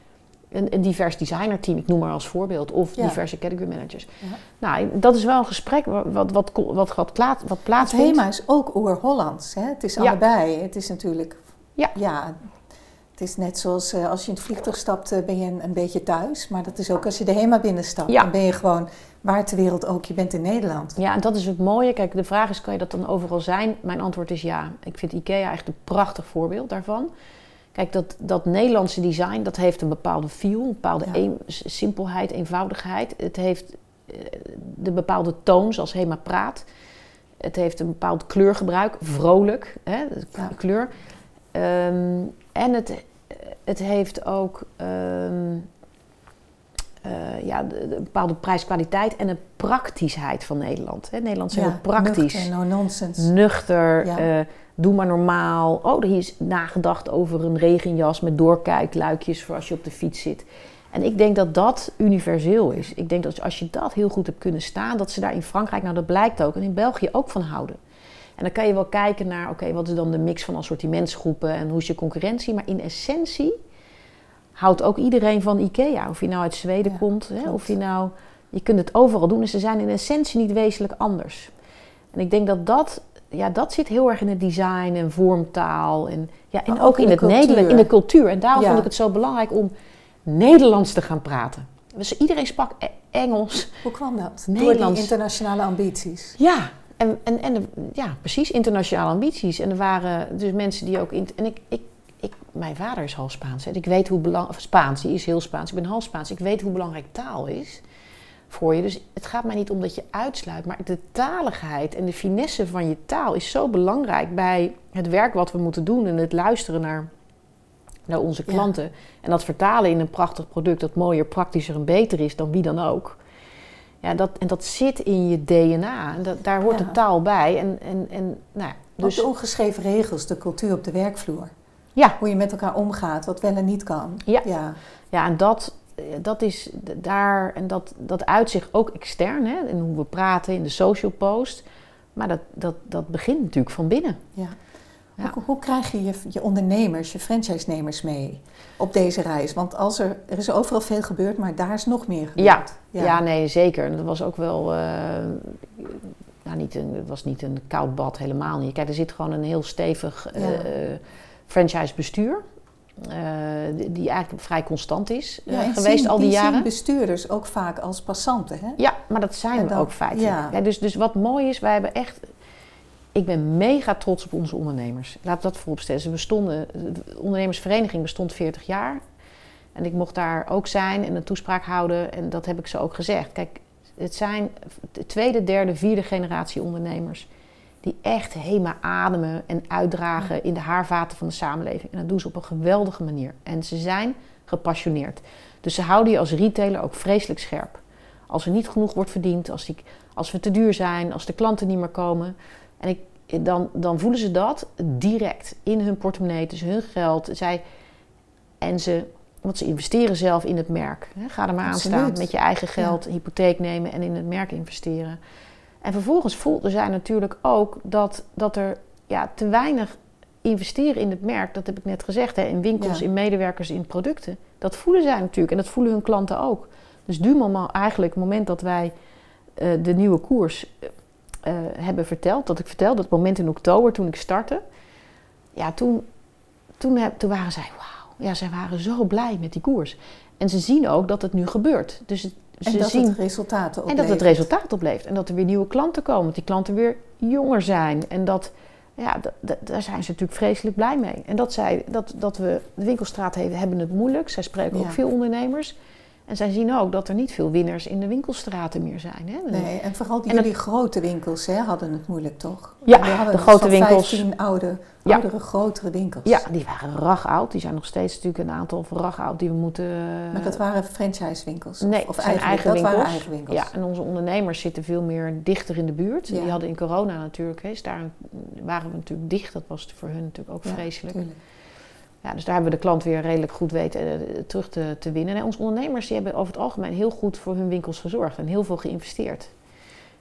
Speaker 1: een, een divers designerteam, ik noem maar als voorbeeld, of diverse category managers. Ja. Nou, dat is wel een gesprek wat, wat, wat, wat, wat, plaat, wat plaatsvindt.
Speaker 2: Het thema is ook oer-Hollands. Het is allebei. Het is natuurlijk... Ja. ja het is net zoals uh, als je in het vliegtuig stapt, uh, ben je een, een, beetje thuis. Maar dat is ook als je de HEMA binnenstapt. Ja. Dan ben je gewoon waar ter wereld ook. Je bent in Nederland.
Speaker 1: Ja, en dat is het mooie. Kijk, de vraag is, kan je dat dan overal zijn? Mijn antwoord is ja. Ik vind IKEA echt een prachtig voorbeeld daarvan. Kijk, dat, dat Nederlandse design, dat heeft een bepaalde feel, een bepaalde een, simpelheid, eenvoudigheid. Het heeft uh, de bepaalde toon, zoals Hema praat. Het heeft een bepaald kleurgebruik, vrolijk, hè, ja. kleur. Um, en het, het heeft ook um, uh, ja, de bepaalde prijskwaliteit en een praktischheid van Nederland. Hè? Nederland is ja, heel praktisch.
Speaker 2: Nuchter, no nonsense.
Speaker 1: Nuchter, ja. uh, doe maar normaal. Oh, er is nagedacht over een regenjas met doorkijkluikjes voor als je op de fiets zit. En ik denk dat dat universeel is. Ik denk dat als je dat heel goed hebt kunnen staan, dat ze daar in Frankrijk, nou dat blijkt ook, en in België ook van houden. En dan kan je wel kijken naar, oké, wat is dan de mix van assortimentsgroepen en hoe is je concurrentie. Maar in essentie houdt ook iedereen van IKEA. Of je nou uit Zweden komt, hè, of je nou... Je kunt het overal doen. En ze zijn in essentie niet wezenlijk anders. En ik denk dat dat... Ja, dat zit heel erg in het design en vormtaal. En, ja, en ook, in, het Nederlands, in de cultuur. En daarom vond ik het zo belangrijk om Nederlands te gaan praten. Dus iedereen sprak e- Engels.
Speaker 2: Hoe kwam dat? Nederlands. Door die internationale ambities.
Speaker 1: Ja, en, en, en ja, precies, internationale ambities. En er waren dus mensen die ook... In, en ik, ik, ik, mijn vader is half Spaans. Hè. Ik weet hoe belangrijk... Spaans, hij is heel Spaans. Ik ben half Spaans. Ik weet hoe belangrijk taal is voor je. Dus het gaat mij niet om dat je uitsluit. Maar de taligheid en de finesse van je taal is zo belangrijk... bij het werk wat we moeten doen en het luisteren naar, naar onze klanten. En dat vertalen in een prachtig product dat mooier, praktischer en beter is dan wie dan ook... Ja, dat, en dat zit in je DNA. En dat, daar hoort de taal bij. En, en, en, nou,
Speaker 2: dus... de ongeschreven regels, de cultuur op de werkvloer. Ja. Hoe je met elkaar omgaat, wat wel en niet kan.
Speaker 1: Ja, ja. ja en dat, dat is daar, en dat, dat uitzicht ook extern, hè, in hoe we praten, in de social post. Maar dat, dat, dat begint natuurlijk van binnen.
Speaker 2: Ja. Ja. Hoe, hoe, krijg je, je je ondernemers, je franchise-nemers mee op deze reis? Want als er, er is overal veel gebeurd, maar daar is nog meer gebeurd.
Speaker 1: Ja, ja. ja nee, zeker. Dat was ook wel... Uh, nou, niet een, het was niet een koud bad, helemaal niet. Kijk, er zit gewoon een heel stevig uh, franchise-bestuur. Uh, die, die, eigenlijk vrij constant is uh, ja, geweest zien, al die, die jaren.
Speaker 2: Zien bestuurders ook vaak als passanten, hè?
Speaker 1: Ja, maar dat zijn we ook feitelijk. Ja. ja. dus, dus wat mooi is, wij hebben echt ik ben mega trots op onze ondernemers. Laat dat vooropstellen. Bestonden, de ondernemersvereniging bestond 40 jaar. En ik mocht daar ook zijn en een toespraak houden. En dat heb ik ze ook gezegd. Kijk, het zijn de tweede, derde, vierde generatie ondernemers. die echt HEMA ademen en uitdragen in de haarvaten van de samenleving. En dat doen ze op een geweldige manier. En ze zijn gepassioneerd. Dus ze houden je als retailer ook vreselijk scherp. Als er niet genoeg wordt verdiend, als, die, als we te duur zijn, als de klanten niet meer komen. En ik, dan, dan voelen ze dat direct in hun portemonnee, dus hun geld. Zij, en ze, want ze investeren zelf in het merk. Ga er maar aan staan met je eigen geld, hypotheek nemen en in het merk investeren. En vervolgens voelden zij natuurlijk ook dat, dat er ja, te weinig investeren in het merk, dat heb ik net gezegd, hè, in winkels, in medewerkers, in producten. Dat voelen zij natuurlijk en dat voelen hun klanten ook. Dus du moment, eigenlijk het moment dat wij uh, de nieuwe koers uh, hebben verteld, dat ik vertelde, dat moment in oktober toen ik startte, ja, toen, toen, heb, toen waren zij, wauw, ja, zij waren zo blij met die koers. En ze zien ook dat het nu gebeurt. Dus het,
Speaker 2: en
Speaker 1: ze
Speaker 2: dat
Speaker 1: zien,
Speaker 2: het resultaten oplevert.
Speaker 1: En dat het resultaat oplevert. En dat er weer nieuwe klanten komen. Dat die klanten weer jonger zijn. En dat, ja, daar zijn ze natuurlijk vreselijk blij mee. En dat, zij, dat, dat we, de winkelstraat hebben, hebben het moeilijk. Zij spreken ook veel ondernemers. En zij zien ook dat er niet veel winnaars in de winkelstraten meer zijn. Hè?
Speaker 2: Nee, en vooral die, jullie grote winkels hè, hadden het moeilijk, toch?
Speaker 1: Ja, de grote winkels.
Speaker 2: 15 oude, oudere, grotere winkels.
Speaker 1: Ja, die waren rag oud. Die zijn nog steeds natuurlijk een aantal rag oud die we moeten...
Speaker 2: Maar dat waren franchise-winkels?
Speaker 1: Nee,
Speaker 2: of
Speaker 1: eigen,
Speaker 2: eigen,
Speaker 1: winkels.
Speaker 2: dat waren eigen winkels.
Speaker 1: Ja, en onze ondernemers zitten veel meer dichter in de buurt. Die hadden in corona natuurlijk, hè, daar waren we natuurlijk dicht. Dat was voor hun natuurlijk ook vreselijk. Tuurlijk. Ja, dus daar hebben we de klant weer redelijk goed weten uh, terug te, te winnen. En onze ondernemers die hebben over het algemeen heel goed voor hun winkels gezorgd en heel veel geïnvesteerd.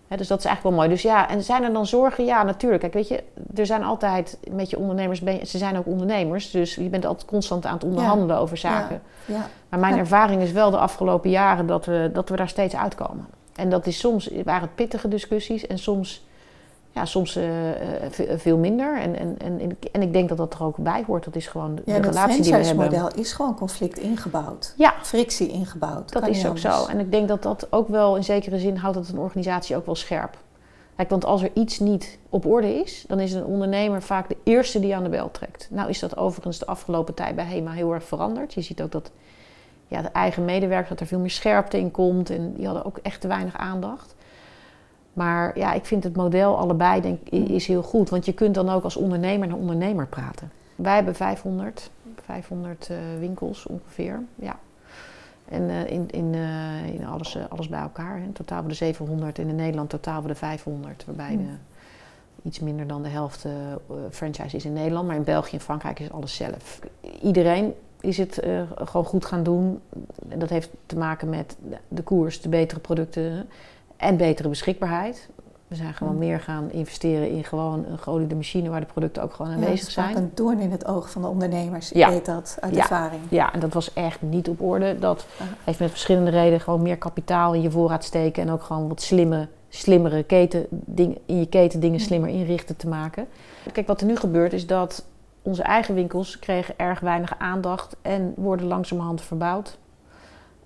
Speaker 1: dus dat is eigenlijk wel mooi. Dus ja, en zijn er dan zorgen? Ja, natuurlijk. Kijk, weet je, er zijn altijd met je ondernemers, ze zijn ook ondernemers, dus je bent altijd constant aan het onderhandelen over zaken. Ja. Ja. Maar mijn ervaring is wel de afgelopen jaren dat we, dat we daar steeds uitkomen. En dat is soms waren het pittige discussies en soms ja, soms uh, veel minder. En, en, en, en ik denk dat dat er ook bij hoort. Dat is gewoon de,
Speaker 2: ja,
Speaker 1: de relatie die we hebben.
Speaker 2: Het model is gewoon conflict ingebouwd.
Speaker 1: Ja.
Speaker 2: Frictie ingebouwd.
Speaker 1: Dat is ook zo. En ik denk dat dat ook wel in zekere zin houdt dat een organisatie ook wel scherp. Kijk, want als er iets niet op orde is, dan is een ondernemer vaak de eerste die aan de bel trekt. Nou is dat overigens de afgelopen tijd bij HEMA heel erg veranderd. Je ziet ook dat ja, de eigen medewerkers, dat er veel meer scherpte in komt. En die hadden ook echt te weinig aandacht. Maar ja, ik vind het model allebei denk, is heel goed. Want je kunt dan ook als ondernemer naar ondernemer praten. Wij hebben 500, 500 uh, winkels ongeveer. Ja. En uh, in, in, uh, in alles, alles bij elkaar. In totaal hebben we de 700 en in Nederland totaal hebben we de 500. Waarbij de, iets minder dan de helft franchise is in Nederland. Maar in België en Frankrijk is alles zelf. Iedereen is het gewoon goed gaan doen. En dat heeft te maken met de koers, de betere producten en betere beschikbaarheid. We zijn gewoon mm. meer gaan investeren in gewoon een geoliede machine waar de producten ook gewoon aanwezig zijn.
Speaker 2: Ja, een doorn in het oog van de ondernemers. Ik weet dat uit ervaring.
Speaker 1: Ja, en dat was echt niet op orde. Dat heeft met verschillende redenen gewoon meer kapitaal in je voorraad steken en ook gewoon wat slimme, slimmere keten, ding, in je keten dingen slimmer inrichten te maken. Kijk, wat er nu gebeurt is dat onze eigen winkels kregen erg weinig aandacht en worden langzamerhand verbouwd.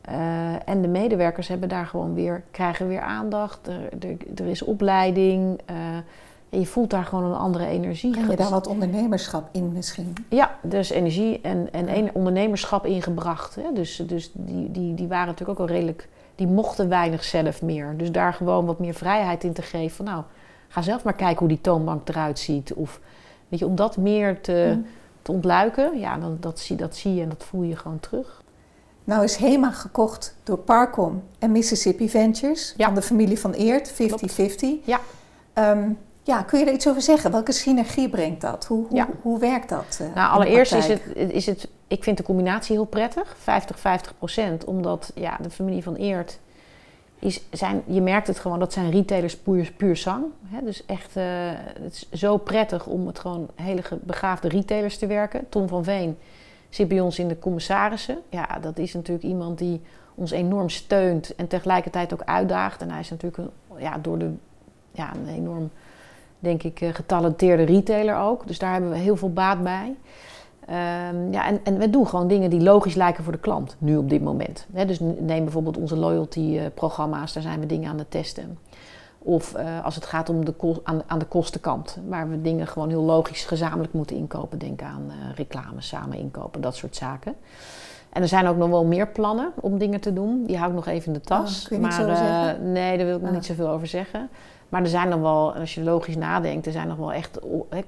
Speaker 1: Uh, en de medewerkers hebben daar gewoon weer, krijgen weer aandacht. Er, er, er is opleiding. Uh, en je voelt daar gewoon een andere energie.
Speaker 2: Krijg je daar wat ondernemerschap in misschien?
Speaker 1: Ja, dus energie en, en ondernemerschap ingebracht. Hè? Dus, dus die, die, die waren natuurlijk ook al redelijk... Die mochten weinig zelf meer. Dus daar gewoon wat meer vrijheid in te geven. Van nou, ga zelf maar kijken hoe die toonbank eruit ziet. Of weet je, om dat meer te, mm. te ontluiken. Ja, dan, dat, zie, dat zie je en dat voel je gewoon terug.
Speaker 2: Nou is HEMA gekocht door Parcom en Mississippi Ventures van de familie van Eert, 50-50.
Speaker 1: Ja.
Speaker 2: Um, ja, kun je er iets over zeggen? Welke synergie brengt dat? Hoe, hoe, ja. hoe werkt dat? Uh,
Speaker 1: nou, allereerst is het, is het, ik vind de combinatie heel prettig, 50-50 procent, omdat ja, de familie van Eert is, zijn, je merkt het gewoon, dat zijn retailers puur, puur zang. Hè? Dus echt, uh, het is zo prettig om het gewoon hele begaafde retailers te werken. Tom van Veen zit bij ons in de commissarissen. Ja, dat is natuurlijk iemand die ons enorm steunt en tegelijkertijd ook uitdaagt. En hij is natuurlijk een, ja, door de, ja, een enorm, denk ik, eh, getalenteerde retailer ook. Dus daar hebben we heel veel baat bij. Um, ja, en, en we doen gewoon dingen die logisch lijken voor de klant, nu op dit moment. dus neem bijvoorbeeld onze loyalty-programma's, daar zijn we dingen aan het testen. Of uh, als het gaat om de aan, aan, de kostenkant, waar we dingen gewoon heel logisch gezamenlijk moeten inkopen. Denk aan uh, reclame, samen inkopen, dat soort zaken. En er zijn ook nog wel meer plannen om dingen te doen. Die hou ik nog even in de tas.
Speaker 2: Oh, maar uh,
Speaker 1: nee, daar wil ik nog niet zoveel over zeggen. Maar er zijn nog wel, als je logisch nadenkt, er zijn nog wel echt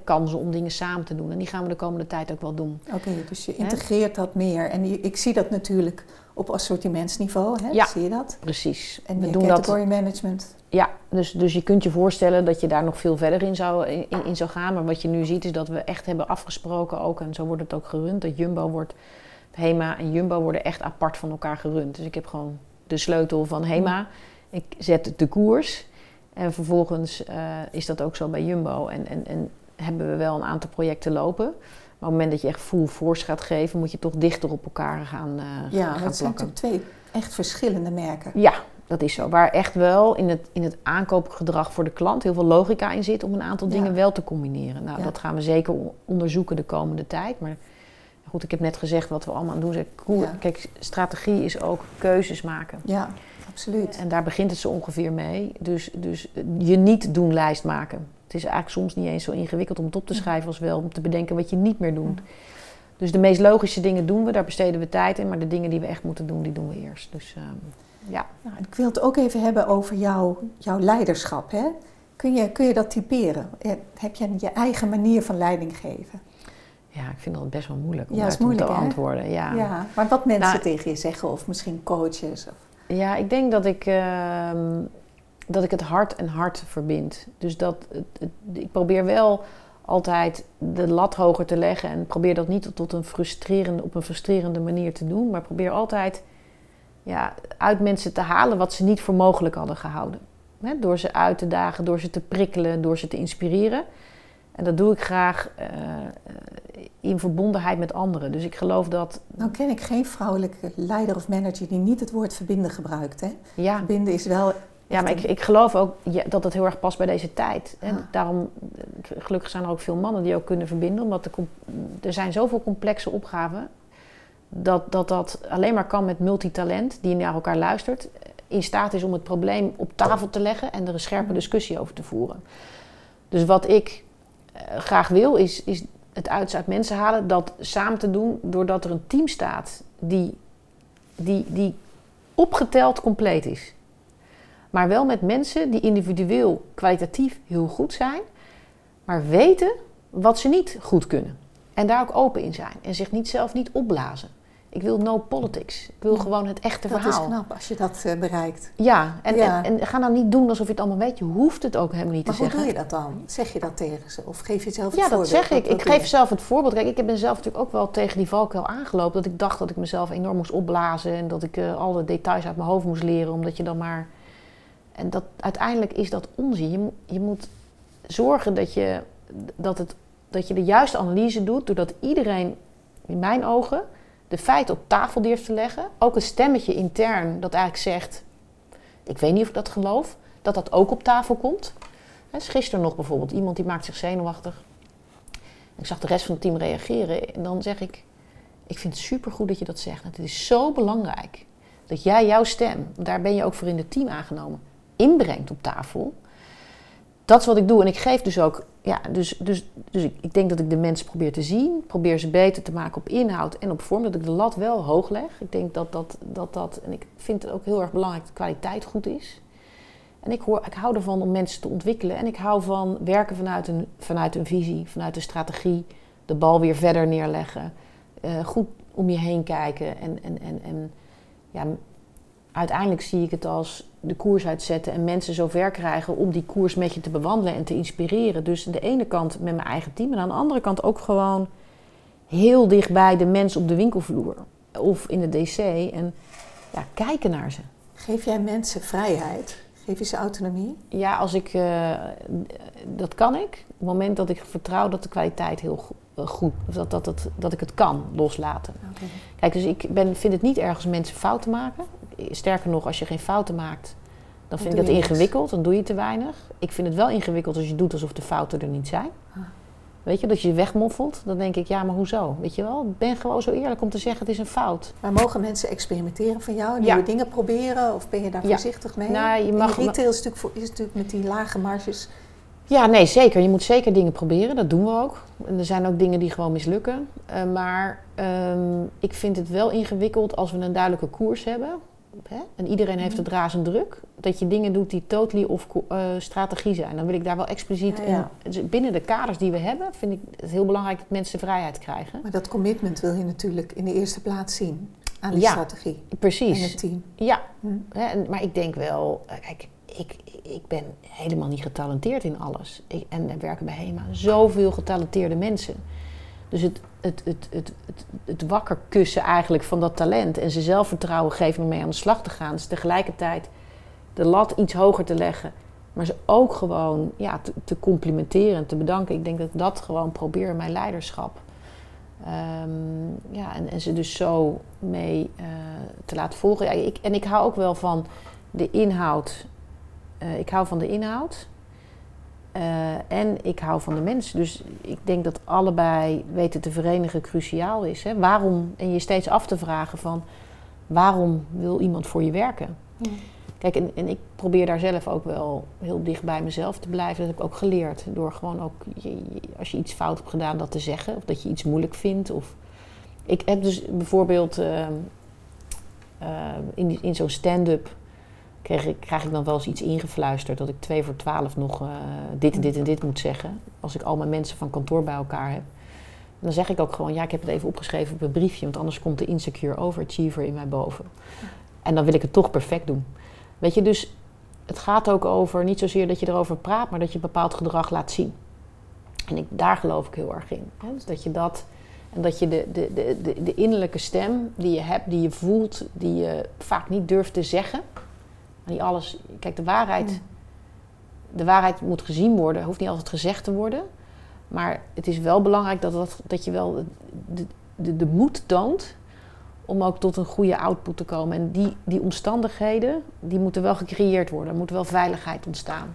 Speaker 1: kansen om dingen samen te doen. En die gaan we de komende tijd ook wel doen.
Speaker 2: Oké, dus je integreert dat meer. En ik zie dat natuurlijk op assortimentsniveau, hè? Ja, zie je dat?
Speaker 1: precies.
Speaker 2: En we doen category dat, management.
Speaker 1: Ja, dus, dus je kunt je voorstellen dat je daar nog veel verder in zou, in, in zou gaan. Maar wat je nu ziet is dat we echt hebben afgesproken ook, en zo wordt het ook gerund, dat Jumbo wordt, Hema en Jumbo worden echt apart van elkaar gerund. Dus ik heb gewoon de sleutel van Hema. Ik zet de koers en vervolgens uh, is dat ook zo bij Jumbo. En, en, en hebben we wel een aantal projecten lopen. Maar op het moment dat je echt full force gaat geven, moet je toch dichter op elkaar gaan, uh,
Speaker 2: ja,
Speaker 1: gaan
Speaker 2: plakken. zijn natuurlijk twee echt verschillende merken.
Speaker 1: Ja, dat is zo. Waar echt wel in het, in het aankoopgedrag voor de klant heel veel logica in zit om een aantal dingen wel te combineren. Nou, dat gaan we zeker onderzoeken de komende tijd. Maar goed, ik heb net gezegd wat we allemaal aan doen zijn. Kijk, strategie is ook keuzes maken.
Speaker 2: Ja, absoluut.
Speaker 1: En daar begint het zo ongeveer mee. Dus, dus je niet doen lijst maken. Het is eigenlijk soms niet eens zo ingewikkeld om het op te schrijven als wel om te bedenken wat je niet meer doet. Dus de meest logische dingen doen we, daar besteden we tijd in. Maar de dingen die we echt moeten doen, die doen we eerst. Dus um, ja.
Speaker 2: Nou, ik wil het ook even hebben over jouw, jouw leiderschap. Hè? Kun, je, kun je dat typeren? Heb je je eigen manier van leiding geven?
Speaker 1: Ja, ik vind dat best wel moeilijk om ja, te antwoorden. Ja.
Speaker 2: ja, maar wat mensen nou, tegen je zeggen, of misschien coaches? Of...
Speaker 1: Ja, ik denk dat ik, uh, dat ik het hart en hart verbind. Dus dat het, ik probeer wel altijd de lat hoger te leggen en probeer dat niet tot een frustrerende, op een frustrerende manier te doen, maar probeer altijd ja, uit mensen te halen wat ze niet voor mogelijk hadden gehouden. door ze uit te dagen, door ze te prikkelen, door ze te inspireren. En dat doe ik graag uh, in verbondenheid met anderen. Dus ik geloof dat.
Speaker 2: Nou ken ik geen vrouwelijke leider of manager die niet het woord verbinden gebruikt. Hè? Ja. Verbinden is wel.
Speaker 1: Ja, maar ik, ik geloof ook dat het heel erg past bij deze tijd. En ah. daarom, gelukkig zijn er ook veel mannen die ook kunnen verbinden. Omdat er, er zijn zoveel complexe opgaven. Dat, dat dat alleen maar kan met multitalent die naar elkaar luistert. In staat is om het probleem op tafel te leggen en er een scherpe discussie over te voeren. Dus wat ik eh, graag wil, is, is het uit mensen halen, dat samen te doen doordat er een team staat die, die, die opgeteld compleet is. Maar wel met mensen die individueel kwalitatief heel goed zijn, maar weten wat ze niet goed kunnen. En daar ook open in zijn en zich niet zelf niet opblazen. Ik wil no politics. Ik wil gewoon het echte verhaal. Dat
Speaker 2: is knap als je dat uh, bereikt.
Speaker 1: Ja en, En, ga dan niet doen alsof je het allemaal weet. Je hoeft het ook helemaal niet
Speaker 2: te
Speaker 1: zeggen.
Speaker 2: Maar hoe doe je dat dan? Zeg je dat tegen ze? Of geef je zelf het
Speaker 1: ja,
Speaker 2: voorbeeld?
Speaker 1: Ja, dat zeg ik. ik geef zelf het voorbeeld. Kijk, ik ben zelf natuurlijk ook wel tegen die valkuil aangelopen. Dat ik dacht dat ik mezelf enorm moest opblazen. En dat ik uh, alle details uit mijn hoofd moest leren. Omdat je dan maar... En dat, uiteindelijk is dat onzin. Je, je moet zorgen dat je, dat, het, dat je de juiste analyse doet. Doordat iedereen, in mijn ogen de feiten op tafel durft te leggen. Ook een stemmetje intern dat eigenlijk zegt: Ik weet niet of ik dat geloof, dat dat ook op tafel komt. Gisteren nog bijvoorbeeld iemand die maakt zich zenuwachtig. Ik zag de rest van het team reageren en dan zeg ik: Ik vind het supergoed dat je dat zegt. Het is zo belangrijk dat jij jouw stem, daar ben je ook voor in het team aangenomen, inbrengt op tafel dat is wat ik doe. En ik geef dus ook, ja, dus, dus, dus ik, ik denk dat ik de mensen probeer te zien, probeer ze beter te maken op inhoud en op vorm, dat ik de lat wel hoog leg. Ik denk dat dat, dat, dat en ik vind het ook heel erg belangrijk dat kwaliteit goed is. En ik, hoor, ik hou ervan om mensen te ontwikkelen en ik hou van werken vanuit een, vanuit een visie, vanuit een strategie, de bal weer verder neerleggen, uh, goed om je heen kijken en, en, en, en ja, uiteindelijk zie ik het als de koers uitzetten en mensen zover krijgen om die koers met je te bewandelen en te inspireren. Dus aan de ene kant met mijn eigen team en aan de andere kant ook gewoon heel dichtbij de mens op de winkelvloer of in de DC en ja, kijken naar ze.
Speaker 2: Geef jij mensen vrijheid? Geef je ze autonomie?
Speaker 1: Ja, als ik, uh, dat kan ik. Op het moment dat ik vertrouw dat de kwaliteit heel eh, goed, of dat, dat, dat, dat ik het kan loslaten. Kijk, dus ik ben, vind het niet erg als mensen fouten maken sterker nog, als je geen fouten maakt, dan vind ik dat ingewikkeld. Dan doe je te weinig. Ik vind het wel ingewikkeld als je doet alsof de fouten er niet zijn. Ah. Weet je, dat je je wegmoffelt. Dan denk ik, ja, maar hoezo? Weet je wel, ben gewoon zo eerlijk om te zeggen, het is een fout.
Speaker 2: Maar mogen mensen experimenteren van jou? Nieuwe dingen proberen? Of ben je daar voorzichtig mee?
Speaker 1: Nou, je mag,
Speaker 2: In retail is natuurlijk, is natuurlijk met die lage marges...
Speaker 1: Ja, nee, zeker. Je moet zeker dingen proberen. Dat doen we ook. En er zijn ook dingen die gewoon mislukken. Uh, maar um, ik vind het wel ingewikkeld als we een duidelijke koers hebben hè, en iedereen heeft het razend druk, dat je dingen doet die totally of uh, strategie zijn. Dan wil ik daar wel expliciet
Speaker 2: Ja, ja.
Speaker 1: in. Binnen de kaders die we hebben, vind ik het heel belangrijk dat mensen vrijheid krijgen.
Speaker 2: Maar dat commitment wil je natuurlijk in de eerste plaats zien aan die
Speaker 1: Ja,
Speaker 2: strategie en
Speaker 1: Precies.
Speaker 2: het team.
Speaker 1: Ja,
Speaker 2: Hm.
Speaker 1: hè, en, maar ik denk wel, eh, kijk, ik, ik ben helemaal niet getalenteerd in alles. Ik, en er werken bij HEMA zoveel getalenteerde mensen. Dus het, het, het, het, het, wakker kussen eigenlijk van dat talent en ze zelfvertrouwen geven om mee aan de slag te gaan. Dus tegelijkertijd de lat iets hoger te leggen, maar ze ook gewoon ja, te, te complimenteren en te bedanken. Ik denk dat ik dat gewoon probeer in mijn leiderschap. Ehm, ja, en, en ze dus zo mee eh, te laten volgen. Ja, ik, en ik hou ook wel van de inhoud. Eh, ik hou van de inhoud. Eh, en ik hou van de mensen. Dus ik denk dat allebei weten te verenigen cruciaal is. Hè? Waarom, en je steeds af te vragen van waarom wil iemand voor je werken? Kijk, en, en ik probeer daar zelf ook wel heel dicht bij mezelf te blijven. Dat heb ik ook geleerd. Door gewoon ook, je- je- als je iets fout hebt gedaan, dat te zeggen. Of dat je iets moeilijk vindt. Of... Ik heb dus bijvoorbeeld ehm, ehm, in, in zo'n stand-up... Krijg ik, krijg ik dan wel eens iets ingefluisterd... dat ik twee voor twaalf nog eh, dit en dit en dit moet zeggen. Als ik al mijn mensen van kantoor bij elkaar heb. Dan zeg ik ook gewoon, ja, ik heb het even opgeschreven op een briefje... want anders komt de insecure overachiever in mij boven. En dan wil ik het toch perfect doen. Weet je, dus het gaat ook over niet zozeer dat je erover praat, maar dat je bepaald gedrag laat zien. En ik, daar geloof ik heel erg in. Hè? Dus dat je dat. En dat je de, de, de, de, de innerlijke stem die je hebt, die je voelt, die je vaak niet durft te zeggen. Maar die alles. Kijk, de waarheid. De waarheid moet gezien worden, hoeft niet altijd gezegd te worden. Maar het is wel belangrijk dat, dat, dat je wel de, de, de moed toont om ook tot een goede output te komen. En die, die omstandigheden, die moeten wel gecreëerd worden. Er moet wel veiligheid ontstaan.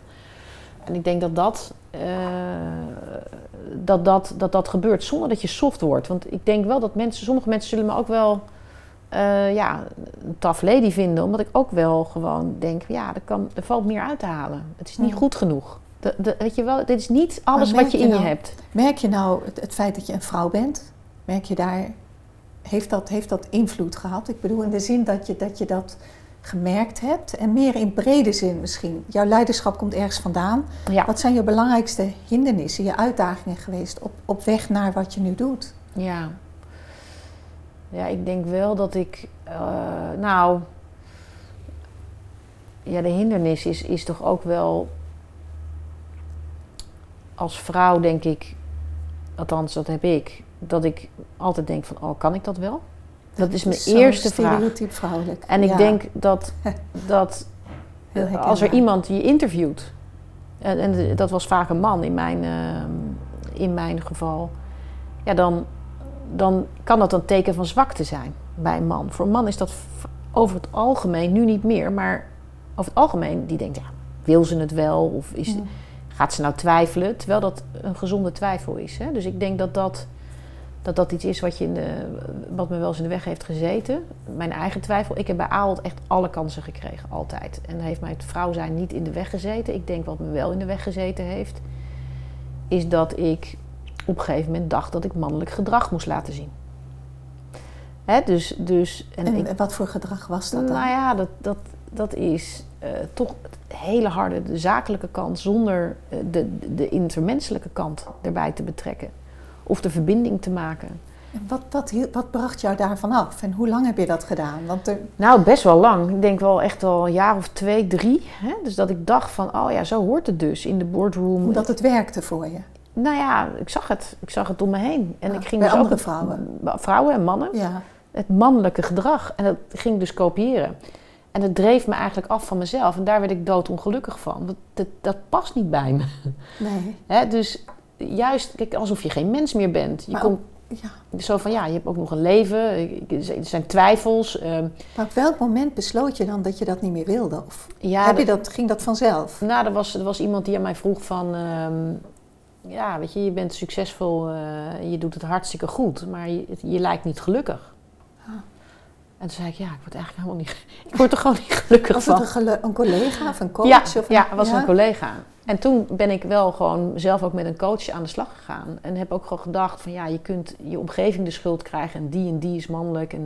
Speaker 1: En ik denk dat dat, eh, dat, dat, dat dat gebeurt zonder dat je soft wordt. Want ik denk wel dat mensen, sommige mensen zullen me ook wel eh, ja, een tough lady vinden. Omdat ik ook wel gewoon denk, ja, er, kan, er valt meer uit te halen. Het is niet goed genoeg. De, de, weet je wel, dit is niet alles wat je
Speaker 2: je
Speaker 1: in je
Speaker 2: nou-
Speaker 1: hebt.
Speaker 2: Merk je nou het, het feit dat je een vrouw bent, merk je daar, heeft dat, heeft dat invloed gehad? Ik bedoel in de zin dat je dat, je dat gemerkt hebt en meer in brede zin misschien. Jouw leiderschap komt ergens vandaan.
Speaker 1: Ja.
Speaker 2: Wat zijn je belangrijkste hindernissen, je uitdagingen geweest op, op weg naar wat je nu doet?
Speaker 1: Ja. Ja, ik denk wel dat ik. eh, nou. Ja, de hindernis is, is toch ook wel. Als vrouw denk ik. Althans, dat heb ik. Dat ik altijd denk van, oh, kan ik dat wel? Dat is mijn eerste vraag.
Speaker 2: vrouwelijk.
Speaker 1: En ik
Speaker 2: Ja,
Speaker 1: denk dat, dat als er iemand je interviewt, en, en dat was vaak een man in mijn, ehm, in mijn geval, ja, dan, dan kan dat een teken van zwakte zijn bij een man. Voor een man is dat over het algemeen, nu niet meer, maar over het algemeen, die denkt, ja, wil ze het wel? Of is, gaat ze nou twijfelen? Terwijl dat een gezonde twijfel is. Hè? Dus ik denk dat dat, dat dat iets is wat, je in de, wat me wel eens in de weg heeft gezeten. Mijn eigen twijfel. Ik heb bij Aalt echt alle kansen gekregen, altijd. En heeft mij het vrouw zijn niet in de weg gezeten. Ik denk wat me wel in de weg gezeten heeft, is dat ik op een gegeven moment dacht dat ik mannelijk gedrag moest laten zien. Hè? Dus, dus, en
Speaker 2: En
Speaker 1: ik,
Speaker 2: wat voor gedrag was dat dan?
Speaker 1: nou ja, dat, dat, dat is eh, toch hele harde, de zakelijke kant, zonder eh, de, de intermenselijke kant erbij te betrekken. Of de verbinding te maken.
Speaker 2: En wat, wat, wat bracht jou daarvan af? En hoe lang heb je dat gedaan? Want er,
Speaker 1: Nou, best wel lang. Ik denk wel echt al een jaar of twee, drie. Hè? Dus dat ik dacht van, oh ja, zo hoort het dus in de boardroom.
Speaker 2: omdat het werkte voor je.
Speaker 1: Nou ja, ik zag het. Ik zag het om me heen. En
Speaker 2: Ja,
Speaker 1: ik ging
Speaker 2: bij
Speaker 1: dus ook
Speaker 2: andere vrouwen.
Speaker 1: Vrouwen en mannen.
Speaker 2: Ja.
Speaker 1: het mannelijke gedrag. En dat ging ik dus kopiëren. En dat dreef me eigenlijk af van mezelf. En daar werd ik doodongelukkig van. Dat, dat, dat past niet bij me.
Speaker 2: Nee.
Speaker 1: Hè? Dus juist kijk, alsof je geen mens meer bent. Je
Speaker 2: Maar
Speaker 1: komt
Speaker 2: Ja.
Speaker 1: zo van, ja, je hebt ook nog een leven. Er zijn twijfels. ehm,
Speaker 2: Maar op welk moment besloot je dan dat je dat niet meer wilde? Of
Speaker 1: ja,
Speaker 2: heb je
Speaker 1: dat-
Speaker 2: dat, ging dat vanzelf?
Speaker 1: Nou, er was, er was iemand die aan mij vroeg van... ehm, ja, weet je, je bent succesvol. eh, je doet het hartstikke goed. Maar je, je lijkt niet gelukkig.
Speaker 2: Ah.
Speaker 1: En toen zei ik, ja, ik word eigenlijk helemaal niet... Ik word er gewoon niet gelukkig
Speaker 2: Was
Speaker 1: van.
Speaker 2: het een, een collega of een coach?
Speaker 1: Ja,
Speaker 2: of
Speaker 1: ja, het was
Speaker 2: ja?
Speaker 1: een collega. En toen ben ik wel gewoon zelf ook met een coach aan de slag gegaan. En heb ook gewoon gedacht van ja, je kunt je omgeving de schuld krijgen en die en die is mannelijk. En,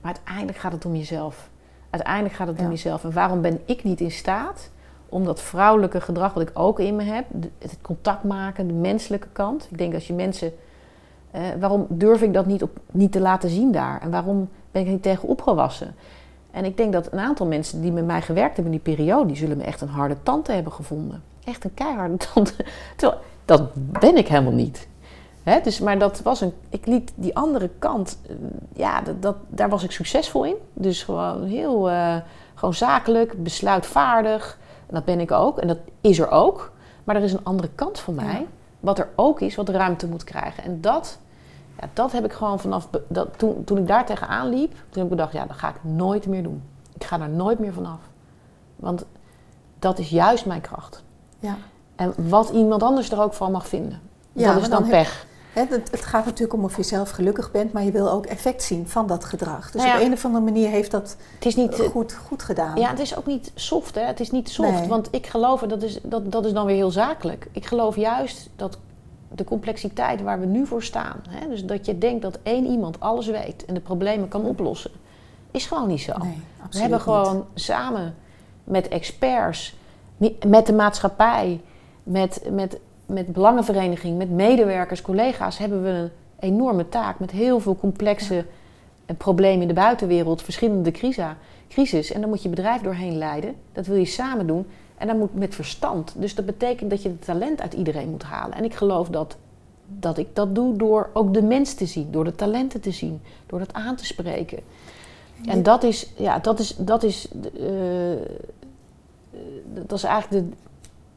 Speaker 1: maar uiteindelijk gaat het om jezelf. Uiteindelijk gaat het om jezelf. En waarom ben ik niet in staat om dat vrouwelijke gedrag, wat ik ook in me heb, het contact maken, de menselijke kant. Ik denk als je mensen. Eh, waarom durf ik dat niet, op, niet te laten zien daar? En waarom ben ik niet tegen opgewassen? En ik denk dat een aantal mensen die met mij gewerkt hebben in die periode, die zullen me echt een harde tante hebben gevonden. Echt een keiharde tante. Terwijl, dat ben ik helemaal niet. Dus, maar dat was een. Ik liet die andere kant. Eh, ja, dat, dat, daar was ik succesvol in. Dus gewoon heel. Uh, gewoon zakelijk, besluitvaardig. En dat ben ik ook. En dat is er ook. Maar er is een andere kant van mij. Wat er ook is, wat ruimte moet krijgen. En dat. Ja, dat heb ik gewoon vanaf. Dat, toen, toen ik daar tegenaan liep. Toen heb ik bedacht: ja, dat ga ik nooit meer doen. Ik ga er nooit meer vanaf. Want dat is juist mijn kracht. Ja. En wat iemand anders er ook van mag vinden. Ja, dat is dan, pech.
Speaker 2: Het, het, gaat natuurlijk om of je zelf gelukkig bent, maar je wil ook effect zien van dat gedrag. Dus nou op een of andere manier heeft dat het is niet, goed, goed gedaan.
Speaker 1: Ja, het is ook niet soft, hè? Het is niet soft, want ik geloof, dat is, dat, dat is dan weer heel zakelijk. Ik geloof juist dat de complexiteit waar we nu voor staan, hè? dus dat je denkt dat één iemand alles weet en de problemen kan oplossen, is gewoon niet zo. Nee, we hebben gewoon samen met experts, met de maatschappij, met, met, met belangenvereniging, met medewerkers, collega's, hebben we een enorme taak met heel veel complexe eh, problemen in de buitenwereld, verschillende crisis. En dan moet je bedrijf doorheen leiden. Dat wil je samen doen. En dan moet met verstand. Dus dat betekent dat je het talent uit iedereen moet halen. En ik geloof dat, dat ik dat doe door ook de mens te zien, door de talenten te zien, door dat aan te spreken. En dat is, ja, dat is, dat is, uh, dat is eigenlijk de,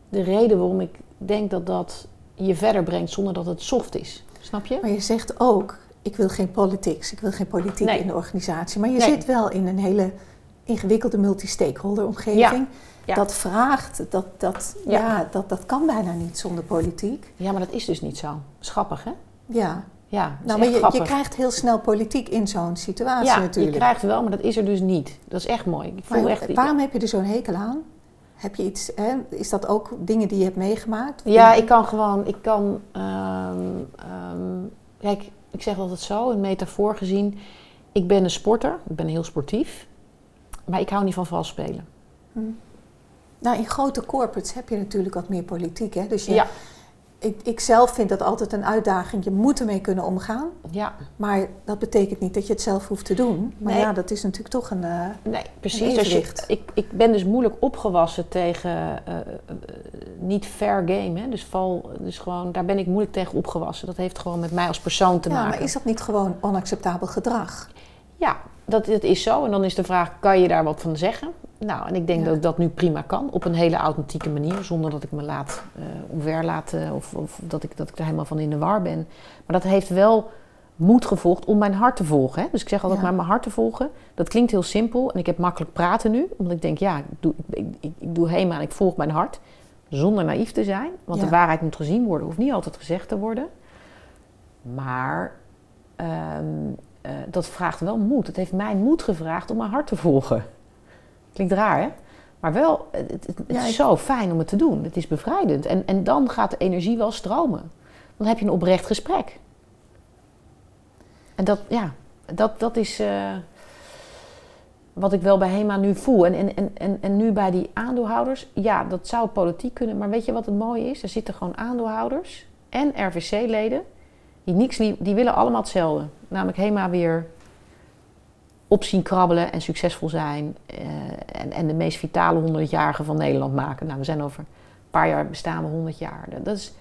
Speaker 1: de reden waarom ik denk dat dat je verder brengt zonder dat het soft is. Snap je?
Speaker 2: Maar je zegt ook, ik wil geen politics, ik wil geen politiek in de organisatie. Maar je zit wel in een hele ingewikkelde multi-stakeholder omgeving. Dat vraagt, dat, dat, ja. dat, dat kan bijna niet zonder politiek.
Speaker 1: Ja, maar dat is dus niet zo. Schappig, hè?
Speaker 2: Ja. Ja, nou, maar je, je, krijgt heel snel politiek in zo'n situatie ja, natuurlijk.
Speaker 1: je krijgt wel, maar dat is er dus niet. Dat is echt mooi. Ik voel echt,
Speaker 2: waarom heb je er zo'n hekel aan? Heb je iets, hè? is dat ook dingen die je hebt meegemaakt?
Speaker 1: Ja, ik kan gewoon, ik kan, um, um, kijk, ik zeg altijd zo, een metafoor gezien. Ik ben een sporter, ik ben heel sportief, maar ik hou niet van vals spelen. Hm.
Speaker 2: Nou, in grote corporates heb je natuurlijk wat meer politiek, hè? Dus je, ja ik, ik zelf vind dat altijd een uitdaging. Je moet ermee kunnen omgaan. Ja. Maar dat betekent niet dat je het zelf hoeft te doen. Maar ja, dat is natuurlijk toch een. Uh,
Speaker 1: nee, precies. Je, ik, ik ben dus moeilijk opgewassen tegen uh, niet fair game. Hè? Dus, val, dus gewoon, daar ben ik moeilijk tegen opgewassen. Dat heeft gewoon met mij als persoon te
Speaker 2: ja,
Speaker 1: maken.
Speaker 2: Maar is dat niet gewoon onacceptabel gedrag?
Speaker 1: Ja, dat, dat is zo. En dan is de vraag: kan je daar wat van zeggen? Nou, en ik denk dat ik dat nu prima kan. Op een hele authentieke manier. Zonder dat ik me laat uh, omver laat. of, of dat, ik, dat ik er helemaal van in de war ben. Maar dat heeft wel moed gevolgd om mijn hart te volgen. Hè? Dus ik zeg altijd maar mijn hart te volgen. Dat klinkt heel simpel. En ik heb makkelijk praten nu. Omdat ik denk, ja, ik doe, ik, ik, ik doe helemaal en ik volg mijn hart. Zonder naïef te zijn. Want de waarheid moet gezien worden. Hoeft niet altijd gezegd te worden. Maar um, uh, dat vraagt wel moed. Het heeft mij moed gevraagd om mijn hart te volgen. Klinkt raar, hè? Maar wel, het, het, is zo fijn om het te doen. Het is bevrijdend. En, en dan gaat de energie wel stromen. Dan heb je een oprecht gesprek. En dat, ja, dat, dat is uh, wat ik wel bij HEMA nu voel. En, en, en, en nu bij die aandeelhouders, ja, dat zou politiek kunnen. Maar weet je wat het mooie is? Er zitten gewoon aandeelhouders en RVC-leden. Die, niks, die, die willen allemaal hetzelfde. Namelijk HEMA weer op zien krabbelen en succesvol zijn. Uh, en, en de meest vitale 100-jarige van Nederland maken. Nou, we zijn over een paar jaar bestaan we 100 jaar. Dat is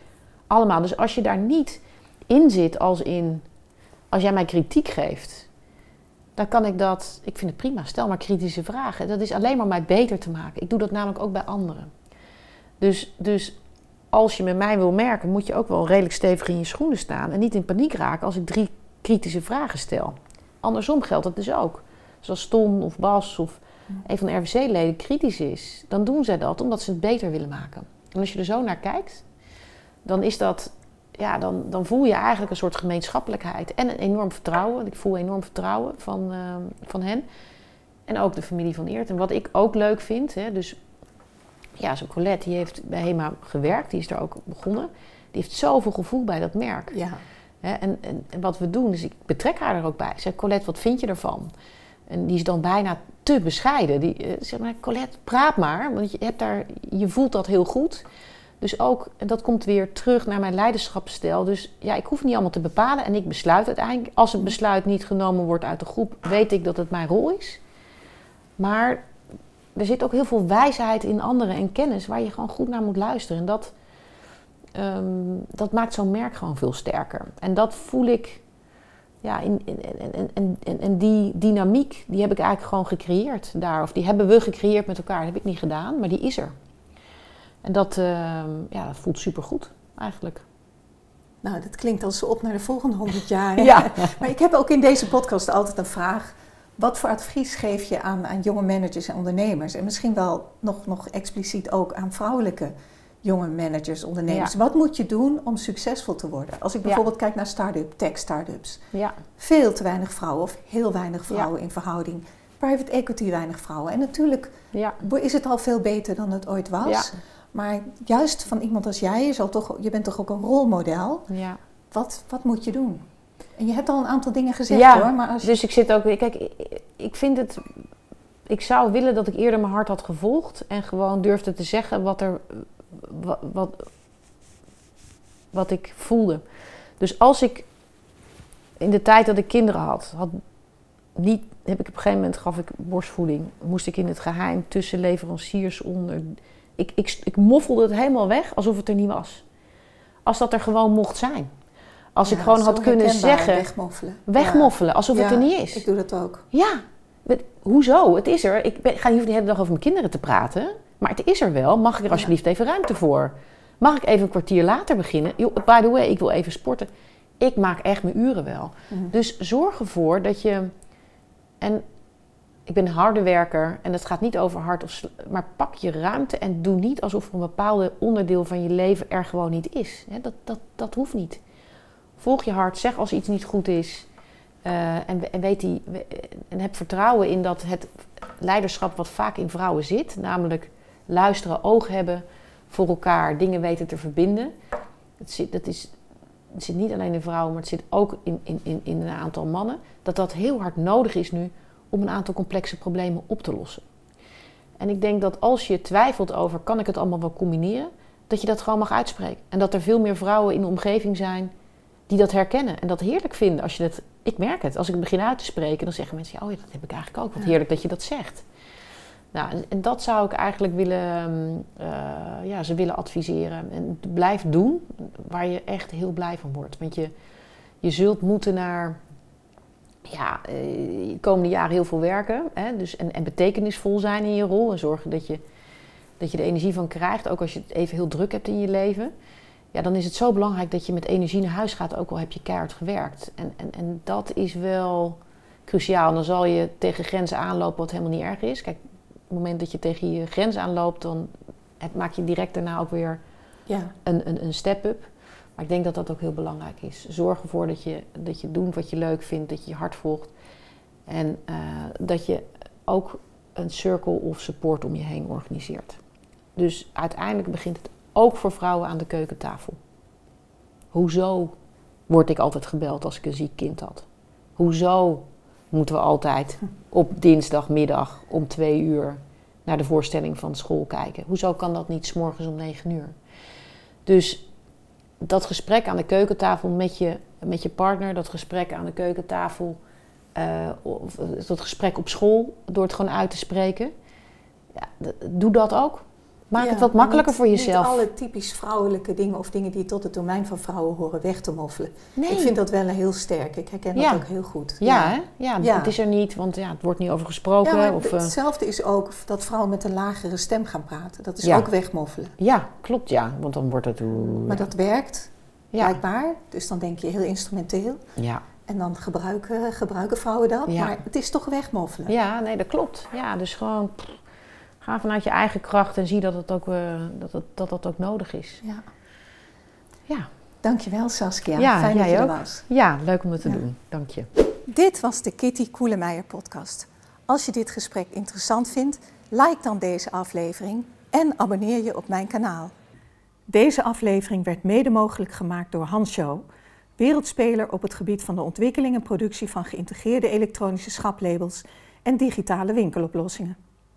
Speaker 1: allemaal. Dus als je daar niet in zit als in... Als jij mij kritiek geeft, dan kan ik dat... Ik vind het prima, stel maar kritische vragen. Dat is alleen maar mij beter te maken. Ik doe dat namelijk ook bij anderen. Dus, dus als je met mij wil merken, moet je ook wel redelijk stevig in je schoenen staan. En niet in paniek raken als ik drie kritische vragen stel. Andersom geldt het dus ook. Zoals Tom of Bas of een van de RVC-leden kritisch is, dan doen zij dat omdat ze het beter willen maken. En als je er zo naar kijkt, dan is dat, ja, dan, dan voel je eigenlijk een soort gemeenschappelijkheid en een enorm vertrouwen. Ik voel enorm vertrouwen van, uh, van hen. En ook de familie van Eert. En wat ik ook leuk vind, hè, dus ja, zo'n Colette, die heeft bij HEMA gewerkt, die is er ook begonnen. Die heeft zoveel gevoel bij dat merk. Ja. en, en, en, wat we doen, dus ik betrek haar er ook bij. Ik zeg, Colette, wat vind je ervan? En die is dan bijna te bescheiden. Die uh, zeg maar, Colette, praat maar, want je, hebt daar, je voelt dat heel goed. Dus ook, en dat komt weer terug naar mijn leiderschapsstijl. Dus ja, ik hoef niet allemaal te bepalen en ik besluit uiteindelijk. Als een besluit niet genomen wordt uit de groep, weet ik dat het mijn rol is. Maar er zit ook heel veel wijsheid in anderen en kennis waar je gewoon goed naar moet luisteren. En dat, ehm, dat maakt zo'n merk gewoon veel sterker. En dat voel ik, ja, in, in, en, en, en, en die dynamiek, die heb ik eigenlijk gewoon gecreëerd daar. Of die hebben we gecreëerd met elkaar. Dat heb ik niet gedaan, maar die is er. En dat, ehm, ja, dat voelt supergoed eigenlijk.
Speaker 2: Nou, dat klinkt als op naar de volgende 100 jaar. ja. maar ik heb ook in deze podcast altijd een vraag. Wat voor advies geef je aan, aan jonge managers en ondernemers? En misschien wel nog, nog expliciet ook aan vrouwelijke jonge managers, ondernemers. Wat moet je doen om succesvol te worden? Als ik bijvoorbeeld kijk naar start-up, tech-startups. Ja. Veel te weinig vrouwen of heel weinig vrouwen in verhouding. Private equity weinig vrouwen. En natuurlijk is het al veel beter dan het ooit was. Maar juist van iemand als jij, je, zal toch, je bent toch ook een rolmodel. Ja. Wat, wat moet je doen? En je hebt al een aantal dingen gezegd ja, hoor. Maar als
Speaker 1: dus ik zit ook... Kijk, ik vind het... Ik zou willen dat ik eerder mijn hart had gevolgd. En gewoon durfde te zeggen wat er... Wat, wat, wat ik voelde. Dus als ik in de tijd dat ik kinderen had, had niet, heb ik op een gegeven moment gaf ik borstvoeding. Moest ik in het geheim tussen leveranciers onder ik, ik, ik moffelde het helemaal weg alsof het er niet was. Als dat er gewoon mocht zijn. Als ik gewoon had kunnen zeggen.
Speaker 2: Wegmoffelen.
Speaker 1: Wegmoffelen, alsof het er niet is.
Speaker 2: Ik doe dat ook.
Speaker 1: Ja, hoezo? Het is er. Ik ben, ga niet de hele dag over mijn kinderen te praten. Maar het is er wel. Mag ik er alsjeblieft even ruimte voor? Mag ik even een kwartier later beginnen? by the way, ik wil even sporten. Ik maak echt mijn uren wel. Mhm. Dus zorg ervoor dat je. En ik ben een harde werker en het gaat niet over hard of maar pak je ruimte en doe niet alsof er een bepaalde onderdeel van je leven er gewoon niet is. Dat, dat, dat hoeft niet. Volg je hart, zeg als iets niet goed is uh, en, weet die, en heb vertrouwen in dat het leiderschap wat vaak in vrouwen zit, namelijk luisteren, oog hebben voor elkaar, dingen weten te verbinden. Het zit, dat is, zit niet alleen in vrouwen, maar het zit ook in, in, in, in een aantal mannen. Dat dat heel hard nodig is nu om een aantal complexe problemen op te lossen. En ik denk dat als je twijfelt over kan ik het allemaal wel combineren, dat je dat gewoon mag uitspreken. En dat er veel meer vrouwen in de omgeving zijn die dat herkennen en dat heerlijk vinden. Als je dat, ik merk het, als ik het begin uit te spreken, dan zeggen mensen: Oh ja, dat heb ik eigenlijk ook. Wat heerlijk dat je dat zegt. Nou, en, dat zou ik eigenlijk willen, uh, ja, ze willen adviseren. En blijf doen waar je echt heel blij van wordt. Want je, je zult moeten naar ja, de komende jaren heel veel werken. Hè? Dus, en, en betekenisvol zijn in je rol. En zorgen dat je, dat je er energie van krijgt. Ook als je het even heel druk hebt in je leven. Ja, dan is het zo belangrijk dat je met energie naar huis gaat. Ook al heb je keihard gewerkt. En, en, en dat is wel cruciaal. Dan zal je tegen grenzen aanlopen wat helemaal niet erg is. Kijk, op het moment dat je tegen je grens aanloopt... dan maak je direct daarna ook weer ja. een, een, een step-up. Maar ik denk dat dat ook heel belangrijk is. Zorg ervoor dat je, dat je doet wat je leuk vindt, dat je je hart volgt. En uh, dat je ook een circle of support om je heen organiseert. Dus uiteindelijk begint het ook voor vrouwen aan de keukentafel. Hoezo word ik altijd gebeld als ik een ziek kind had? Hoezo moeten we altijd op dinsdagmiddag om twee uur naar de voorstelling van school kijken? Hoezo kan dat niet s morgens om negen uur? Dus dat gesprek aan de keukentafel met je, met je partner, dat gesprek aan de keukentafel, uh, of dat gesprek op school, door het gewoon uit te spreken. Ja, doe dat ook. Maak het wat makkelijker voor jezelf.
Speaker 2: Niet alle typisch vrouwelijke dingen of dingen die tot het domein van vrouwen horen weg te moffelen. Nee. Ik vind dat wel heel sterk. Ik herken dat ook heel goed.
Speaker 1: Ja, ja. ja, het is er niet, want ja, het wordt niet over gesproken. of,
Speaker 2: eh, hetzelfde is ook dat vrouwen met een lagere stem gaan praten. Dat is ook wegmoffelen.
Speaker 1: Ja, klopt ja. Want dan wordt het...
Speaker 2: Maar dat werkt, blijkbaar. Dus dan denk je heel instrumenteel. Ja. En dan gebruiken, gebruiken vrouwen dat. Maar het is toch wegmoffelen.
Speaker 1: Ja, nee, dat klopt. Ja, dus gewoon... Ga vanuit je eigen kracht en zie dat het ook, uh, dat, het, dat dat ook nodig is. Ja.
Speaker 2: ja. Dankjewel Saskia. Ja, Fijn dat je er was.
Speaker 1: Ja, leuk om het te doen. Dank je.
Speaker 2: Dit was de Kitty Koelemeijer podcast. Als je dit gesprek interessant vindt, like dan deze aflevering en abonneer je op mijn kanaal. Deze aflevering werd mede mogelijk gemaakt door Hansjo, wereldspeler op het gebied van de ontwikkeling en productie van geïntegreerde elektronische schaplabels en digitale winkeloplossingen.